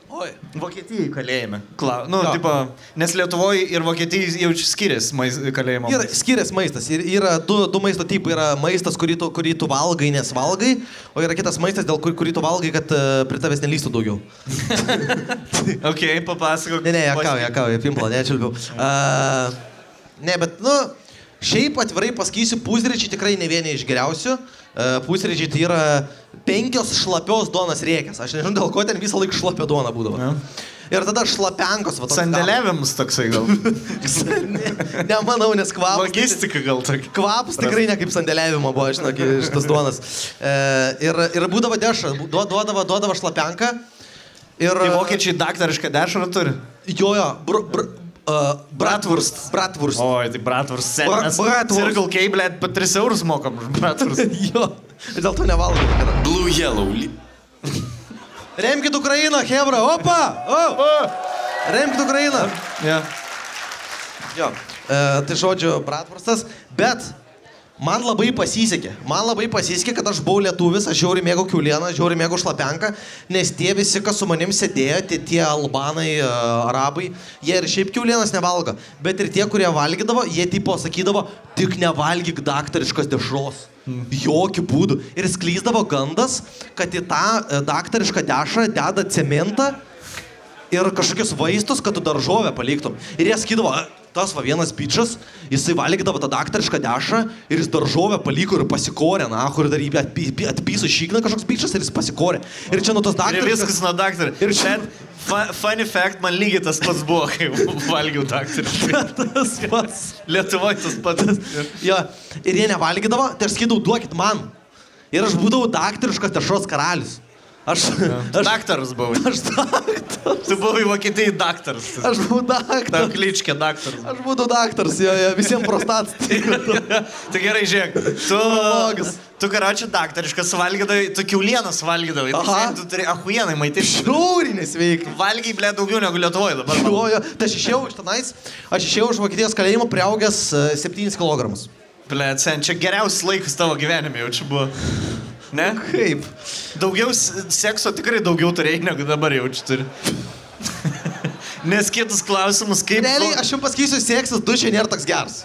Oi. Vokietijai kalėjime. Klau... Nu, Jo. tipo, nes Lietuvoje ir Vokietijai jau skiriasi mais... kalėjimo. Yra skiriasi maistas. Ir yra du, du maisto tipai. Yra maistas, kurį tu, kurį tu valgai, nes valgai, o yra kitas maistas, dėl kur, kurį tu valgai, kad uh, prie tavęs nelystų daugiau. Ok, papasakok. Ne, ne, jakau, jakau, pimplo, nečiulpiau. Uh, ne, bet, nu, Šiaip atvirai pasakysiu, pusryčiai tikrai ne vieni iš geriausių. E, Pusryčiai tai yra penkios šlapios duonos riekės. Aš nežinau, dėl ko ten visą laiką šlapia duona būdavo. Ja. Ir tada šlapenkos, toks Sandėliavimas toksai gal. gabalas. ne, nemanau, nes kvapas. Logistika gal tokia. Kvapas tikrai ne kaip sandėliavimo buvo, žinok, šitas duonas. E, ir, ir būdavo dešra, duo- duodavo, duodavo šlapenką. Ir... Tai vokiečiai daktarišką dešrą turi. Jo, jo, br, br, uh, Bratwurst. Bratwurst. Oi, tai bratwurst. Bra- Mes bratwurst. Circle K, blėt, po 3 eurus mokam už bratwurst. jo, ir dėl to nevalgau. Blue Yellow. Remkit Ukrainą, Hebra, opa! O! Remkit Ukrainą. Ja. Jo. E, tai žodžiu, bratvurstas, bet man labai pasisekė. Man labai pasisekė, kad aš buvau lietuvis, aš žiauri mėgau kiaulieną, žiauri mėgau šlapenką, nes tie visi, kas su manim sėdėjo, tie, tie albanai, e, arabai, jie ir šiaip kiaulienas nevalgo, bet ir tie, kurie valgydavo, jie tipo sakydavo, tik nevalgyk daktariškos dešros. Jokių būdų. Ir sklyzdavo gandas, kad į tą e, daktarišką dešrą deda cementą ir kažkokius vaistus, kad tu daržovę paliktum. Ir jie sakydavo, "A, tas va vienas bičias, jisai valgydavo tą daktarišką dešrą ir jis daržovę paliko ir pasikorė, na, kur dar jį atpy- atpyso šikną kažkoks bičias ir jis pasikorė. Ir čia nuo tos Ir daktariškos... viskas nuo daktarų. Ir čia- funny fact, man lygiai tas pats buvo, kai valgiau daktarišką. tas pats. Lietuvoje tas pats. Jo, ir jie nevalgydavo, tai aš sakydavau, duokit man. Ir aš būdavau daktariškos dešros karalius. Aš, aš, Daktaras buvai. aš daktaras. Tu buvai Vokietijai daktaras. Aš buvau Tau daktaras. kličkė daktaras. Aš būdavau daktaras, jo, jo, visiems prostatas. Tai gerai, žiūrėk. Tu, tu karočią daktariškas valgydavai, tu kiaulienas valgydavai. Tai Aha. Tu turi ahuienai maitinti. Šiaurinės veikai. Valgiai, ble, daugiau negu Lietuvoje dabar. Jo, jo, tai aš išėjau iš tenais, aš išėjau iš Vokietijos kalėjimo prieaugęs e, 7 kg. Ble, sen, čia geriausias laikas tavo gyvenime jau čia buvo. Ne? Kaip? Daugiau sekso tikrai daugiau turėjai negu dabar jau čia turi. Nes kitus klausimus, kaip... Realiai, aš jums pasakysiu, seksas dušė nėra toks geras.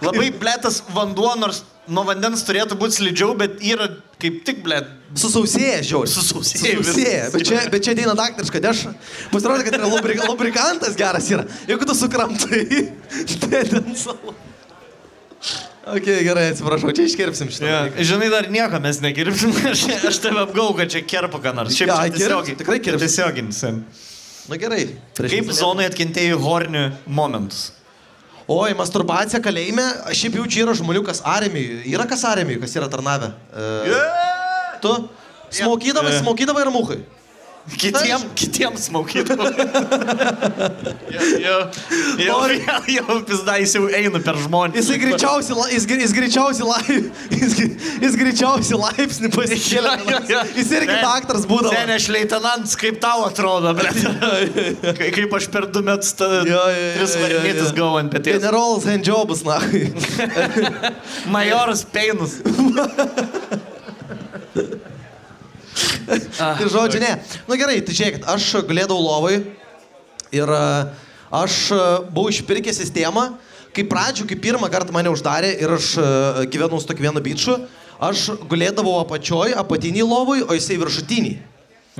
Labai blėtas vanduo, nors nuo vandens turėtų būti slidžiau, bet yra kaip tik blėt. Susausėja, žiauriai. Susausėja. viskas. Bet čia, bet čia ateina daktariška dešra. Pasirodo, kad yra lubrik, lubrikantas geras yra. Jeigu tu sukramtai, tai ten savo. Ok, gerai, atsiprašau, čia iškirpsim šitą. Ja. dalyką. Žinai, dar nieko mes negirbsim. Aš, aš tave apgau, kad čia kerpa ką nors. Šiaip Ja, čia tiesiogiai. tikrai kirps. Tiesioginis. sen. Na gerai. Kaip zonai atkentėjai hornių momentus? Oi, masturbacija kalėjime, šiaip jaučiu yra žmonių, kas armijai. Yra kas armijai, kas yra tarnavę. E, tu smokydavai, Yeah. smokydavai ir muhai. Kitiem, kitiem smaukydavo. jau, jau, jau, jau, jau pizdais jau eina per žmonės. Jisai greičiausiai, la- jis, jis greičiausiai, laip, jis, jis greičiausiai laipsnį pasikėlė. Jo, jo, jo. Jis irgi Ne. daktaras būdavo. Seniai, aš leitenantas, kaip tau atrodo, ble. Kai- Kaip aš per du metus ta, Jo, jo, jo, tris jo, jo, varnytis jo. gavau ant peties. Generolas handjobas, na. Majoras Peinus. Tai žodžiu, ne. Na gerai, tai žiūrėkit, aš galėdavau lovai ir e, aš e, buvau išpirkęs sistemą, kai pradžių, kai pirmą kartą mane uždarė ir aš e, gyvenau su tokiu vienu bičiu, aš gulėdavau apačioj, apatiniai lovai, o jisai viršutiniai.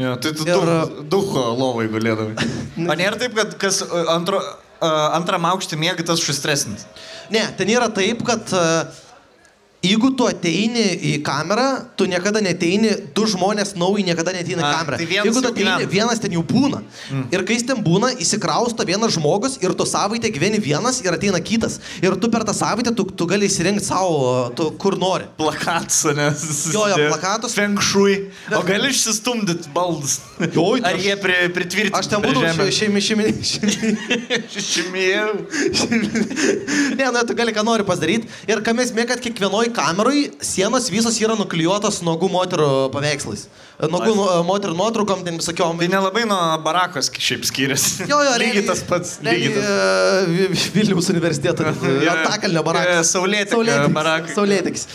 Jo, tai tu Ir- ducho lovai galėdavai. O nėra taip, kad kas uh, antro, uh, antram aukštį mėga, tas šustresnis. Ne, ten yra taip, kad e, jeigu tu ateini į kamerą, tu niekada neteini, du žmonės nauji niekada neteina į kamerą. tai vienas jeigu tu ateini, gyvena. vienas ten jau būna. Mm. Ir kai jis ten būna, įsikrausto vienas žmogus ir tu savaitę gyveni vienas ir ateina kitas. Ir tu per tą savaitę tu, tu gali įsirinkti savo, tu kur nori. Plakatus, nes. Jo, jo, plakatus. Fenkšui. O gali išsistumdyti baldus. Jo, tai Ar aš- jie pri, pritvirtinti? Aš ten būdavau šeimi, šeimi, šeimi. Šimėjau. Ne, nu tu gali ką nori pasidaryti. Ir kam esmė, kad kiekvienoje kameroje sienos visos yra nuklijuotos nuogų moterų paveikslais. Nuogų nu, moterų nuotraukom, ten visokiom. Tai nelabai nuo barakos šiaip skiriasi. Jo, jo, lygiai tas pats. Lygiai tas. e, Vi- Vilniaus universiteto. E, barakas. Saulėtekio barakai. Saulėtekis.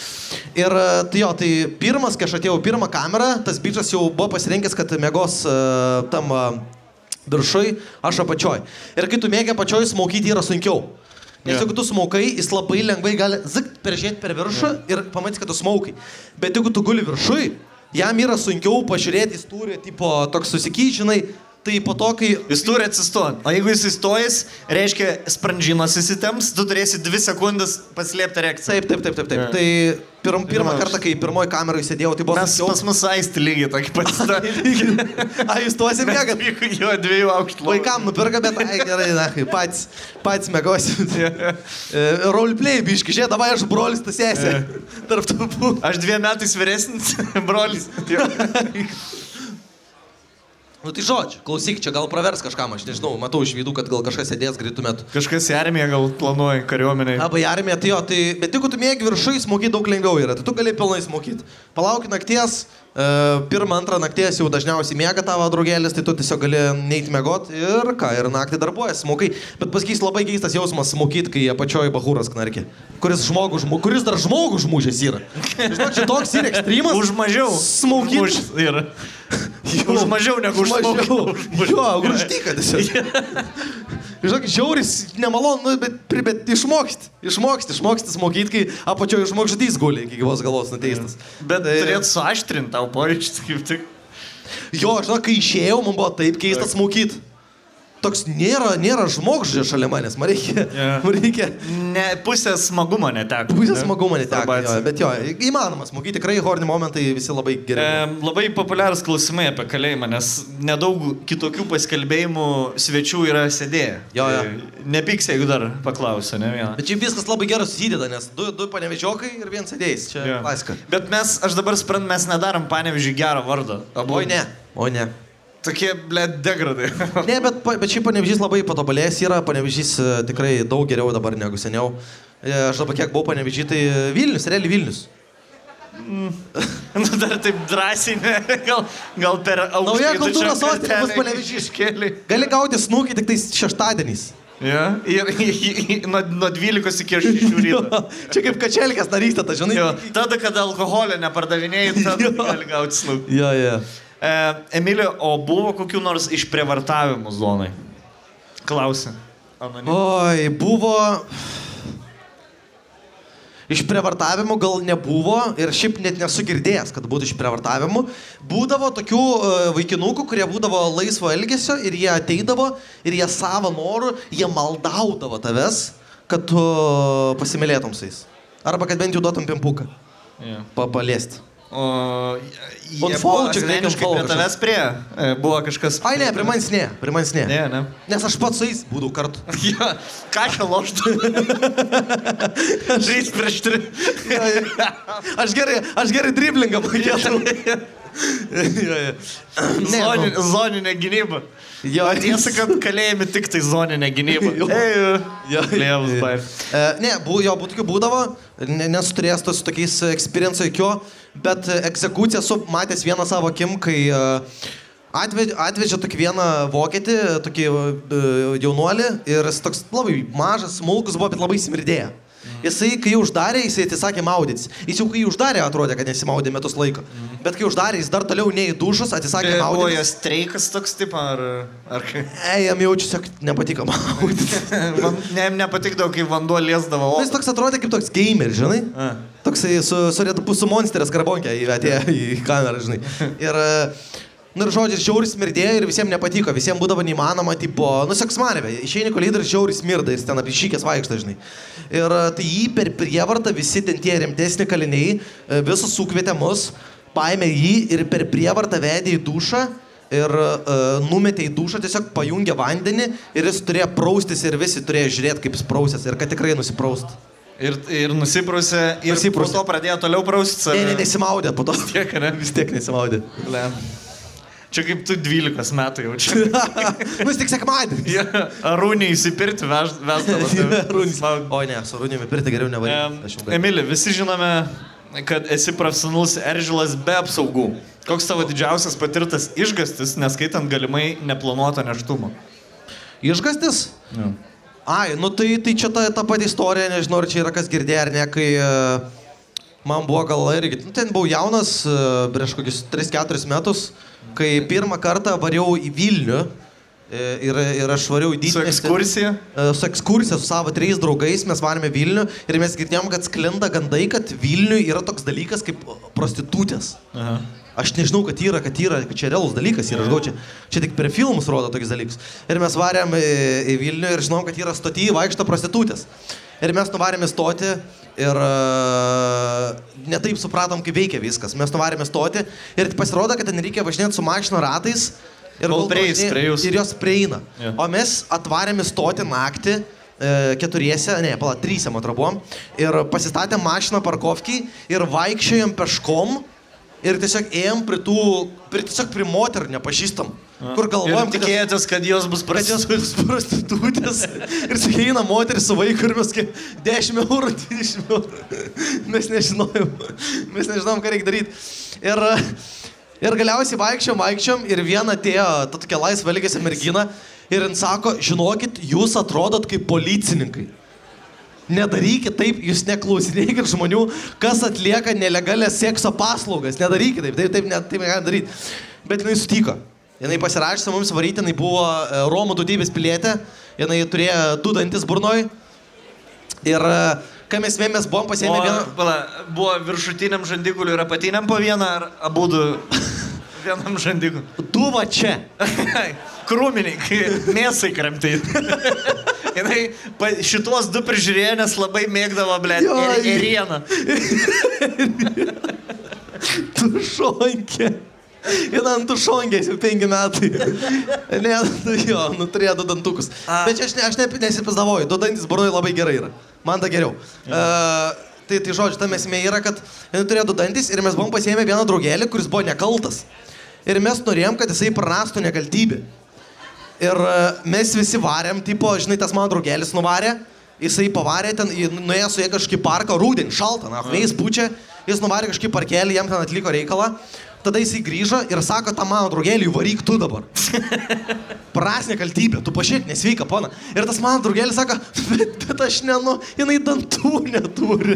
Ir e, tai jo, tai pirmas, kai aš atėjau pirmą kamerą, tas bičias jau buvo pasirinkęs, kad mėgos e, tam e, viršui, aš apačioj. Ir kai tu mėgi apačioj, smaukyti yra sunkiau. Nes jeigu tu smaukai, jis labai lengvai gali zikt peržiūrėti per viršų ir pamatyti, kad tu smaukai. Bet jeigu tu guli viršui, jam yra sunkiau pažiūrėti, jis turi, tipo, toks susikyžinai, tai po to, kai... Jis turi atsistoti. O jeigu jis įstojęs, reiškia, sprandžinas įsitemps, tu turėsi dvi sekundės paslėpti erekciją. Taip, taip, taip, taip. taip. Tai pirm, pirmą kartą, kai pirmoji kamera įsėdėjau, tai buvo... Mes pas mus aisti lygiai tokį patį. A, jūs tuosi mėgat? Jo dviejų aukštų. Vaikam nupirka, bet ai, gerai, na, pats, pats mėgosi. Roleplay, biški, žiūrėk, davai aš brolis, tu sėsi. Tarp tų. Aš dviem metais vyresnis brolis. Nu tai žodžiu, klausyk, čia gal pravers kažkam, aš nežinau, matau iš veidų, kad gal kažkas sėdės greitų metų. Kažkas į armiją gal planuoja kariuomeniai. Arba į armiją, tai jo, tai, bet jeigu tu mėgi viršui, smokyti daug lengviau yra, tai tu gali pilnai smokyti. Palauk nakties, uh, pirmą, antrą nakties jau dažniausiai mėga tavo draugėlis, tai tu tiesiog gali neiti mėgot ir ką, ir naktį darbuojas, smokai. Bet pasakys labai keistas jausmas smokyti, kai apačioje bahūras knarkė. Kuris, žmogų, žmo, kuris dar žmogų žmūžės yra. Žinok, čia toks yra ekstremas. Už mažiau. Smokyti. Už, yra. Už mažiau negu už mažiau. smogą. Jo, grūžtyka tiesiog. Žinok, žiauris, nemalonu, nu, bet, bet išmoksti. Išmoksti, išmoksti smokyti, kai apačioje žmogžudys guli iki gyvos galvos nuteistas. Bet Tai- turėtų suaštrinti tau pojūčius kaip tik. Jo, žinok, kai išėjau, man buvo taip keista smokyti. Toks nėra, nėra žmogžudė šalia manęs, man reikia. Jo. Man reikia. Ne, pusės smagumo neteko. Pusės smagumo neteko. Jo, bet jo, įmanoma smokyti, tikrai horni momentai visi labai geri. E, labai populiarūs klausimai apie kalėjimą, nes nedaug kitokių paskelbėjimų svečių yra sėdėję. Jo, jo. Tai Nepyks, jeigu dar paklausiu, ne vieną. Bet čia viskas labai gerai susideda, nes du, du panevežiokai ir vienas sėdėjai. Čia Jo. klasika. Bet mes, aš dabar suprantu, mes nedarom panevižį gerą vardą. Abu. Oi ne, oi ne. Tokie, ble, degradai. Ne, bet, bet šiaip panevežys labai patobulėjęs yra, panevežys e, tikrai daug geriau dabar negu seniau. E, Aš dabar kiek buvau panevežy, tai Vilnius, realiai Vilnius. nu, dar taip drąsiai, ne? Gal, gal per aukštą. Nauja kultūros sostinė bus Panevėžys. Iškėlė. Gali gauti snukį tik tais šeštadieniais. Ja? Ir, ir nuo, nuo 12 iki 6 ryto. Čia kaip kačelkės narystė, ta žinai. Jo, tada, kada alkoholio nepardavinėjai, tada gali gauti snukį. Jo, jo. E, Emilio, o buvo kokių nors išprievartavimų zonai? Klausia. Anonim. Oi, buvo. Išprievartavimų gal nebuvo ir šiaip net nesu girdėjęs, kad būtų išprievartavimų. Būdavo tokių uh, vaikinukų, kurie būdavo laisvo elgesio ir jie ateidavo ir jie savo norų, jie maldaudavo tavęs, kad tu pasimylėtum su jais. Arba kad bent jau duotum pimpuką. Ja. Pa paliesti. O jie On buvo follow, čia asmeniškai prie tavęs prie. E, Buvo kažkas. Ai ne, prie manęs ne, prie manęs ne. Ne, ne. Nes aš pats su jais būdavau kartu. Ja, ką čia loštų? Žais prieš tri. Aš gerai, aš gerai driblingą mokėčiau. Jo, jo. Ne, Zoninė, nu, zoninė gynyba. Jo, Tiesa, kad kalėjimi tik tai zoninė gynyba. Ei, Jo. Lievas, bai. E, ne, bu, jo, būtų būdavo, nesu turėjęs tos tokiais experience jokio, bet egzekuciją esu matęs vieną savo akim, kai e, atvežė, atvežė tokį vieną vokietį, tokį e, jaunuolį ir jis toks labai mažas, smulkus buvo, bet labai smirdėjo. Jisai, kai uždarė, jisai atsisakė maudytis. Jis jau kai uždarė, atrodė, kad nesimaudė metus laiko. Bet kai uždarė, jis dar toliau nei dušus, atsisakė Buvo maudytis. jos streikas toks tipo, ar... ar? Ei, jam jau tiesiog nepatiko maudytis. Man ne, nepatikdavo, kai vanduo liesdavo. Nu, Jis toks atrodė kaip toks gamer, žinai? A. Toksai su, su Bull, su monsteris karbonkė įvetė į kamerą, žinai. Ir, e, nu ir žodžiai, žiauris smirdėjo ir visiems nepatiko, visiems būdavo neįmanoma, tipo, nu seksmanėve, išeini kolidai ir žiauris smirda, jis ten apišykęs vaikšta, žinai. Ir e, tai jį per prievartą visi ten tie rimtesni kaliniai, e, visus sukvietė mus, paėmė jį ir per prievartą vedė į dušą. Ir uh, numetė į dušą, tiesiog pajungė vandenį ir jis turėjo praustis ir visi turėjo žiūrėti, kaip jis prausės ir kad tikrai nusipraust. Ir, ir nusiprausė. Ir Nusiprausė. po to pradėjo toliau praustis. Ne, ne, nesimaudė po to. Tiek, ne? Vis tiek nesimaudė. Ble. Čia kaip tu 12 metų jau čia. nu, jis tik sekmadienis. Ja, Arūnį įsipirti vesdavo. Runis. Smaug. O ne, su Runimi pirti geriau Em, nevaryti. Emili, visi žinome, kad esi profesionalus eržilas be apsaugų. Koks tavo didžiausias patirtas išgastis, neskaitant galimai neplanuoto neštumo? Išgastis? Ja. Ai, nu tai, tai čia ta, ta pati istorija, nežinau, ar čia yra kas girdėjo ar ne, kai e, man buvo gal irgi, nu, ten buvau jaunas, e, prieš kokius 3-4 metus, kai pirmą kartą variau į Vilnių e, ir, ir aš variau į Su didžiąją ekskursija? E, su ekskursija su savo trejais draugais mes varėme Vilnių ir mes girdėjom, kad sklinda gandai, kad Vilniui yra toks dalykas kaip prostitutės. Aha. Aš nežinau, kad yra, kad yra, kad čia realus dalykas yra, aš gau čia, tik per filmus rodo tokius dalykus. Ir mes varėm į, į Vilnių ir žinom, kad yra stotyje vaikšto prostitutės. Ir mes nuvarėme stoti ir uh, netaip supratom, kaip veikia viskas. Mes nuvarėme stoti ir pasirodo, kad ten reikia važinėti su mašino ratais. Ir, Kol prieis prie ir jos prieina. Jo. O mes atvarėme stoti naktį. e, Keturiese, ne, pala, trysia, man atrodo, buvom. Ir pasistatėm mašiną parkovkį ir vaikščiojom peškom. Ir tiesiog ėjom prie tų, prie, tiesiog prie moterų nepažįstam. Kur galvojom, Ir tikėjotės, kad jos bus prostitutės. Ir su eina moteris su vaiku ir mes kaip 10 eurų, 20 eurų. Mes nežinojom. Mes nežinom, ką reikia daryti. Ir, ir galiausiai vaikščiom, vaikščiom ir viena atėjo, ta tokia laisva elgėsi mergina. Ir jin sako, žinokit, jūs atrodot kaip policininkai. Nedarykit taip, jūs neklausinėkit žmonių, kas atlieka nelegalės sekso paslaugas. Nedarykit taip, taip, taip, ne, taip negalite daryti. Bet jinai sutiko. Jinai pasirašė mums varyti, jinai buvo e, Romų dudybės pilietė, jinai turėjo du dantis burnoj. Ir e, kai mes vėmės buvom pasiėmę vieną... pala, buvo viršutiniam žandikuliu ir apatiniam po vieną, ar abu du vienam žandikuliu? Du va čia. Krūminiai, kai mėsai kramtai. Jinai šitos du prižiūrėjo, nes labai mėgdavo, ble, Jo, ir erieną. Tušonkė. Jis ant tušonkės jau penki metai. Ne, nu jo, nu turėjo du dantukus. Bet čia aš, ne, aš ne, nesipizdavoju, du dantis burnoj labai gerai yra. Man ta geriau. Uh, tai, tai žodžiu, tam esmė yra, kad jinai turėjo du dantis ir mes buvom pasiėmę vieną draugelį, kuris buvo nekaltas. Ir mes norėjom, kad jisai prarastų nekaltybę. Ir mes visi varėm, tipo, žinai, tas mano draugelis nuvarė, jisai pavarė ten, nuėjo su jie kažkokį parką, rūdien, šaltą, na, vėjas pučia, jis nuvarė kažkokį parkelį, jam ten atliko reikalą, tada jisai grįžo ir sako, tą mano draugelį, varyk tu dabar. Prasnė kaltybė, tu pažiūrėk, nesveika, pona. Ir tas mano draugelis sako, bet, bet aš nenoriu, jinai dantų neturi.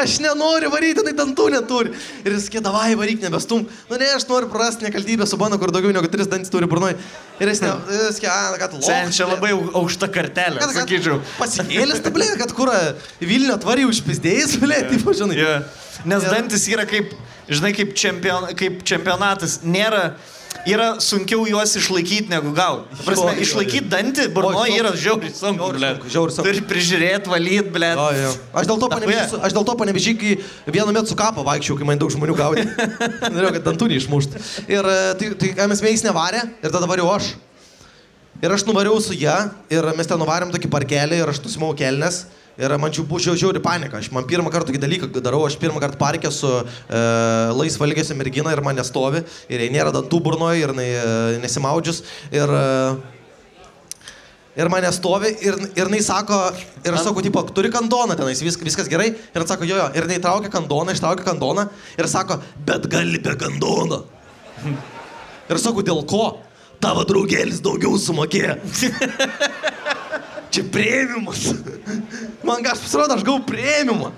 Aš nenoriu varyti, jinai dantų neturi. Ir jis sakė, davai varyk, nebestum. Nu ne, aš noriu prarasti nekaltybę su banu, kur daugiau negu tris dantis turi burnoj. Ir jis, ne, jis sakė, a, kad. Sen, čia labai au- aukšta kartelė, Kad, kad sakyčiau. Pasikėlęs, tai blė, kad kur Vilnių atvarė užpizdėjęs, blė, taip, žinai. Yeah. Nes Ir- dantis yra kaip, žinai, kaip, čempion, kaip čempionatas. Nėra, yra sunkiau juos išlaikyti negu gauti. Prasme, išlaikyti dantį burnoje yra žiauriai sunku, Žiauriai sunku. Turi prižiūrėti, valyti, ble. Aš dėl to panevežį, aš dėl to panevežį, kai vienu metu su kapo vaikščiau, kai man daug žmonių gaudė. Norėjau, kad dantų neišmušt. Ir e, tai, tai veiks nevarė ir tada variau aš. Ir aš nuvariau su ją ir mes ten nuvarėm tokį parkelį ir aš nusimau kelnes. Ir man čia buvo žiau- žiauri panika. Aš man pirmą kartą tokį dalyką darau, aš pirmą kartą parkę su e, laisva elgesio mergina ir man nestovi. Ir jai nėra dantų burnoje ir jinai, e, nesimaudžius. Ir, e, Ir mane stovi ir, ir jinai sako, ir aš sakau, tipo, turi kandoną tenais, vis, viskas gerai. Ir jin sako, jo, jo. Ir jinai traukia kandoną, ištraukia kandoną ir sako, bet gali be kandono. Ir sakau, dėl ko? Tavo draugelis daugiau sumokėjo. Čia prieimimas. Man kas pasirodo, aš gavau prieimimą.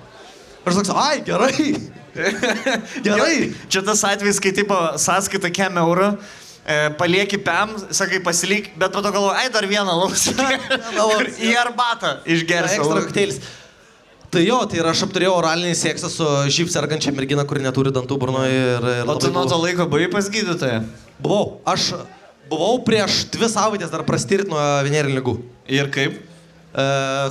Aš sakau, ai, gerai. Gerai. Čia tas atvejis, kai tipo sąskaita kem eurų. E, palieki PM, sakai pasilik, bet po to galvoju, ai dar vieną alaus, į arbatą išgersiu. Ekstra kokteilis. Tai jo, tai aš apturėjau oralinį seksą su živ sergančia mergina, kuri neturi dantų burnoje. Ir, ir O tu nuo to laiko buvai pas gydytoją? Buvau. Aš buvau prieš dvi savaitės dar prastirt nuo venerinių lygų. Ir kaip? E,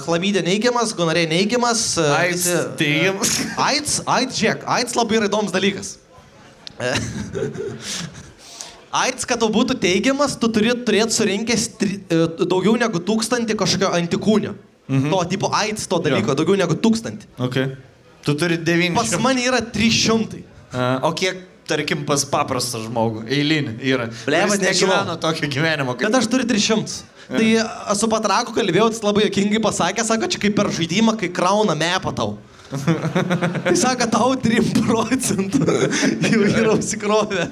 Chlamydė neigiamas, gonorė neigiamas. e, AIDS visi- teigiamas. AIDS, AIDS, žiūrėk, AIDS labai yra įdomus dalykas. AIDS, kad tau būtų teigiamas, tu turi turėti surinkęs tri, e, daugiau negu tūkstantį kažkokio antikūnio. Mhm. To tipo AIDS to dalyko, daugiau negu tūkstantį. Okay. Tu turi 900. Pas mane yra 300. A, O kiek, tarkim, pas paprastą žmogų, eilinį yra? Nežinau. negyveno tokio gyvenimo. Kaip... Bet aš turiu 300. Tai a, su patraku kalbėjau, jis labai jokingai pasakė, sako, čia kaip per žaidimą, kai krauna mepą tau. Tai sako, tau 3 procentų jau yra užsikrovę.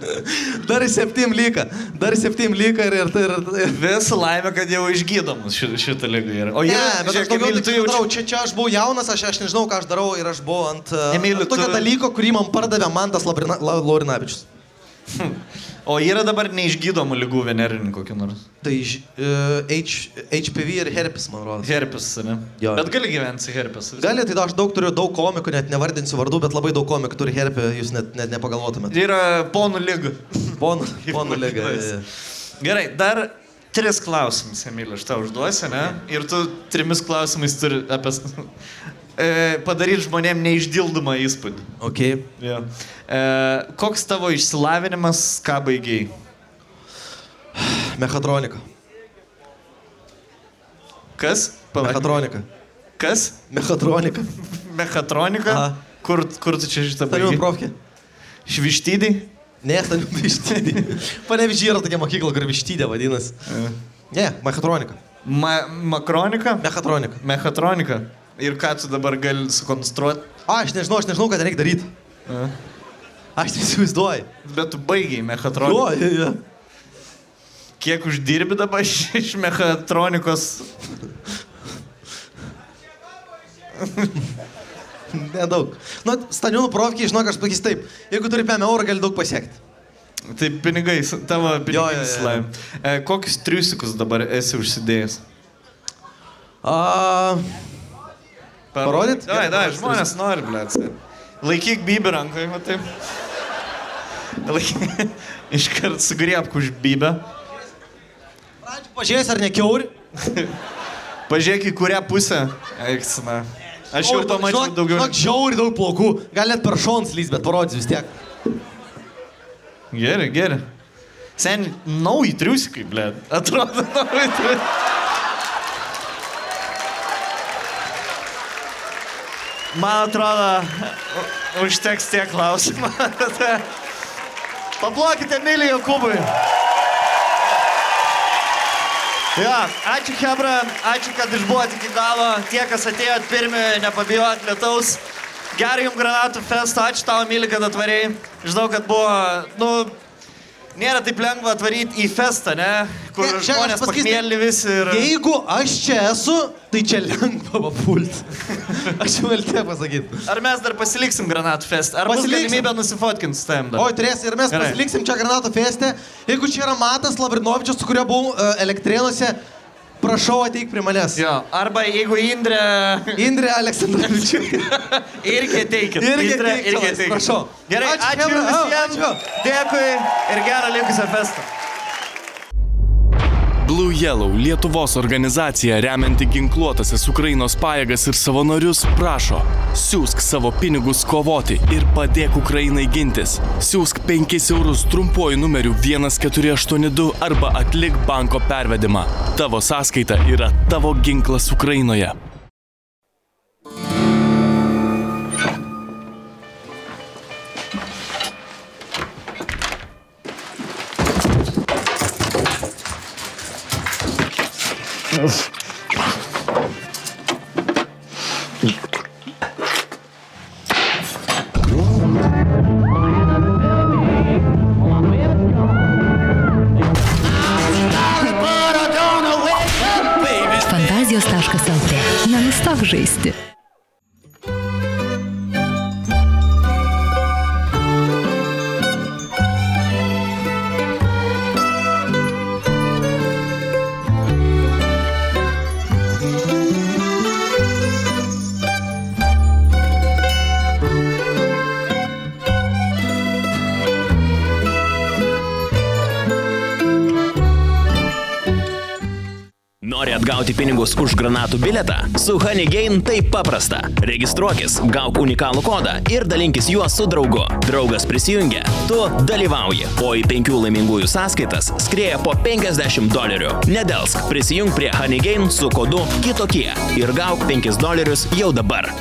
Dar 7 lyga. Dar 7 lyga ir... ir, ir, ir Visą laimę, kad jau išgydomas ši, šitą lygą yra. O Ne, yra, bet aš žiūrėk, daugiau Emili, tik tu jau darau. Čia, čia aš buvau jaunas, aš, aš nežinau, ką aš darau ir aš buvau ant, Emili, ant tokio tu- dalyko, kurį man pardavė Mantas Laurina, La- Laurinavičius. O yra dabar neišgydomų lygų venerinių kokių nors. Tai ž- e, H, HPV ir herpes, man rodos. Herpes, ne? Jo. Bet gali gyventi su herpes. Gali, tai aš daug turiu, daug komikų, net nevardinsiu vardų, bet labai daug komikų turi herpę, jūs net, net nepagalvotumėte. Yra ponų lyga. Ponų, ponų lyga. Gerai, dar tris klausimus, Emilė, aš tau užduosiu, ne? Ir tu trimis klausimais turi apie... E, padaryti žmonėm neišdildomą įspūdį. Ok. Ja. E, koks tavo išsilavinimas, ką baigiai? Mechatronika. Kas? Palauk. Mechatronika. Kas? Mechatronika. Mechatronika? Aha. Kur, kur tu čia šitą Tariu, baigiai? profkė. Švištydį? Ne, ten vištydė. Panevižiai yra tokia mokykla, kur vištydė vadinasi. Ne, mechatronika. Ma makronika? Mechatronika. Mechatronika. Ir ką tu dabar gali sukonstruoti? A, aš nežinau, aš nežinau, ką ten reikia daryti. Aš neįsivaizduoju. Bet tu baigiai mechatroniką. Jo, jo, jo. Kiek uždirbi dabar iš, iš mechatronikos? Nedaug. Nu, staniūnų profkiai, žinok, aš pasakysiu taip. Jeigu turi 5 eurų, gali daug pasiekti. Tai pinigai, tavo pinigai laim. E, kokius triusikus dabar esi užsidėjęs? A, Parodyt? Dai, dai, žmonės nori, blėt. Laikyk bybę rankoje, matai. Laikyk. Iškart sugriebk už bybę. pradžių pažiūrės, ar ne keuri? Pažiūrėk į kurią pusę. Eiksime. Aš jau pamačiau daugiau. Žinok, žiauri daug plaukų. Gal net per šons lys, bet parodys vis tiek. Gerai, gerai. Sen, nauji triusikai, blė. Atrodo, nauji triusikai. Man atrodo, užteks tiek klausimų. Paplokite Emilijų Kubui. Ja, ačiū Hebra, ačiū, kad išbuvot iki galo. Tie, kas atėjot pirmi, nepabijot lietaus. Gerai jums granatų festo, ačiū tau, Emilija, kad atvarėjai. Žinau, kad buvo, nu, nėra taip lengva atvaryti į festą, ne? Kur Ne, žmonės pakmėlį visi ir... Jeigu aš čia esu, tai čia lengva papulti. Aš jau vėl tiek pasakyti. Ar mes dar pasiliksim granatų festą? Ar bus Pasiliksim. galimybė nusifotkinti su tavim dar? Oi, turės ir mes Gerai. pasiliksim čia granatų feste. Jeigu čia yra Matas Lavrinovičius, su kuriuo buvau uh, elektrėnuose, prašau ateik prie manęs. Jo, arba jeigu Indrė... Indrė Aleksandrovičiūtė. Irgi ateikit. Irgi Indrė, ateik irgi ateikit. prašau. Gerai, Ačiū, ačiū, ačiū visiems. ačiū. Dėkui ir gerą likusią festą. Blue Yellow Lietuvos organizacija remianti ginkluotasias Ukrainos pajėgas ir savanorius prašo siūsk savo pinigus kovoti ir padėk Ukrainai gintis. Siūsk 5 eurus trumpuoju numeriu 1482 arba atlik banko pervedimą. Tavo sąskaita yra tavo ginklas Ukrainoje. Фантазия Сашка Салте. На местах жизни. Pinigus už granatų biletą? Su Honeygain tai paprasta. Registruokis, gauk unikalų kodą ir dalinkis juo su draugu. Draugas prisijungia, tu dalyvauji, o į penkių laimingųjų sąskaitas skrieja po 50 dolerių. Nedelsk, prisijung prie Honeygain su kodu kitokie ir gauk 5 dolerius jau dabar.